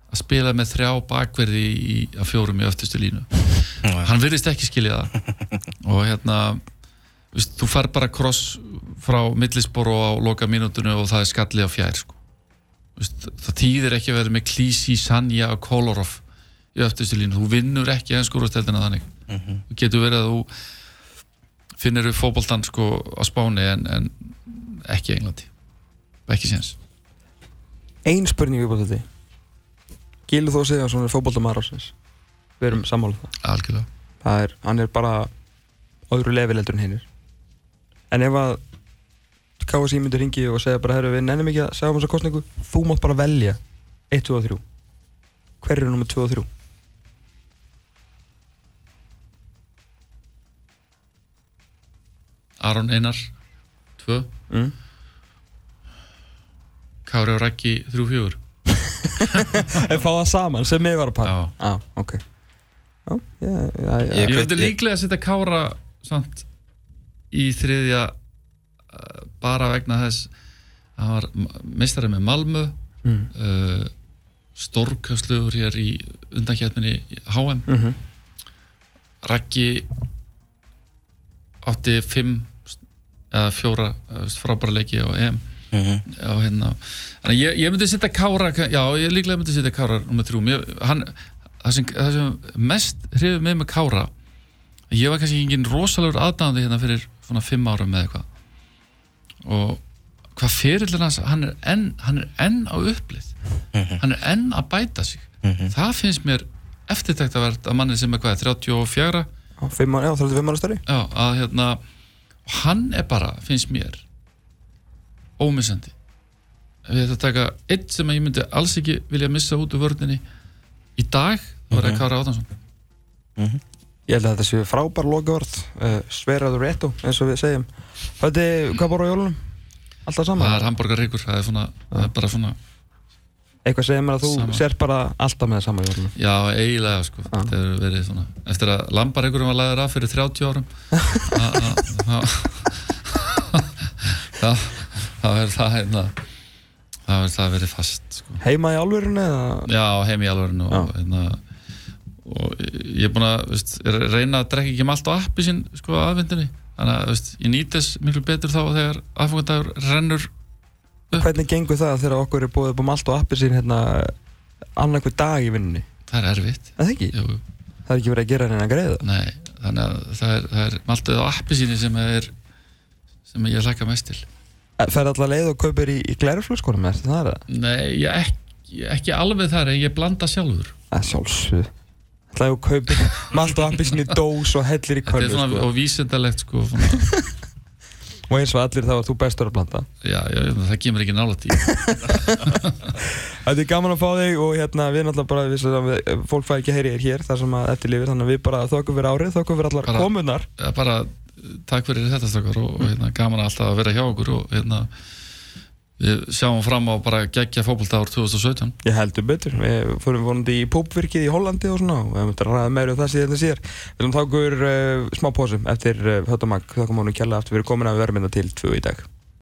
að spila með þrjá bakverði í, að fjórum í öftustu línu. Hann virðist ekki skilja það. [LAUGHS] Og hérna veist, þú far bara kross frá millisbor og á loka mínútinu og það er skalli á fjær sko. veist, það þýðir ekki að vera með Klísi, Sanja og Kolarov í öftustu línu, þú vinnur ekki hans skórasteldina þannig. Þú getur verið að þú finnir upp fótboltan sko á Spáni en, en ekki Englandi. Ekki séns ein spurning við búin þetta Gilur þú að segja svona fótboltamæður ásins við erum sammálið það. Algjörlega. Það er, hann er bara á öðru lefilendur en hinnir en ef að KSI myndir ringi og segja bara herru við nennum ekki að segja um þessa kostningu þú mátt bara velja 1, 2 og 3 hver eru nummer 2 og 3 Aron Einar 2, mm. Kári og Raggi 3-4 [LAUGHS] en fá það saman sem mig var að para Já. ah, ok já, já, já. Ég- Ég ég- líklega að setja Kára samt í þriðja uh, bara vegna þess að hann var meistari með Malmö Mm. uh, stórkastlugur hér í undankjætminni HM Mm -hmm. Raggi átti fimm eða fjóra uh, frábæra leiki á EM mhm. á hérna. Þannig að ég, ég myndi setja Kára já, ég líklega myndi setja Kára nummer þrjú. Það, sem, það sem mest hrifið mig með Kára ég var kannski engin rosalegur aðdáðandi hérna fyrir svona fimm árum eða eitthvað. Og hvað fyrirlega hans hann er enn, hann er enn á upplið hann er enn að bæta sig. Það finnst mér eftirtæktavert að manni sem er hvað, 34 já, 5 ára, já, 35 ára stærri. Já, að hérna hann er bara, finnst mér ómissandi við þetta taka eitt sem ég myndi alls ekki vilja missa út úr vörninni í dag, það Kára Átansson Ég held að þetta séu frábær lokavarð, uh, sveraður réttu eins og við segjum. Þetta, hvað bor á jólunum? Alltaf saman? það er hambúrgarríkur, það er svona það er bara svona, Eitthvað segir mér að þú Sama. sér bara alltaf með sama jólunum. já, eiginlega sko, þetta hefur verið svona eftir að lambaríkurum var lagður af fyrir 30 árum [LAUGHS] að- [LAUGHS] að- þá þá- þá er það hérna þá er það verið fast sko Heima í álverðinu eða? Já, heim í alvörinu og, hérna, og ég er búin að veist, reyna að drekka ekki um allt á appi sín sko aðvendinni þannig að veist, ég nýt þess miklu betur þá þegar aðfangandagur rennur Hvernig gengur það þegar okkur er búið upp um allt og appi sín hérna annarkvæð dag í vinnunni? það er erfitt Er Það ekki? Jú, Það er ekki verið að gera henni að greiða? nei, þannig að það er, það er maltið á appi síni sem er sem ég hlaka mest til Fer alltaf leið og kaupir í, í glæruflöskunum eftir það er? Nei, ég ekki, ekki alveg þar en ég blanda sjálfur. Það er sjálfsögð Það er að kaupir [LAUGHS] malt og appi sín í dós og hellir í Þetta er köllu svona sko. og vísindalegt sko [LAUGHS] Og eins og allir þá er þú bestur að blanda. Já, já, það kemur ekki nála tí [LAUGHS] Þetta er gaman að fá þig og hérna við náttúrulega bara við, við, fólk fæði ekki að heyri þér hér þar sem að eftir lifir þannig að við bara þokkum fyrir árið þokkum fyrir allar Bara- komunar bara takk fyrir þetta stakar og, og hérna, gaman alltaf að vera hjá okkur og hérna, við sjáum fram á bara geggja fókbalta ár 2017 Ég heldur betur, við fórum vonandi í púpvirkið í Hollandi og svona og við möttum að ræða meira um það síðan það sér Við viljum þá okkur uh, smá pósum eftir uh, höttamag þakka mánu kjalla eftir við erum komin að við verðum hérna til tvö í dag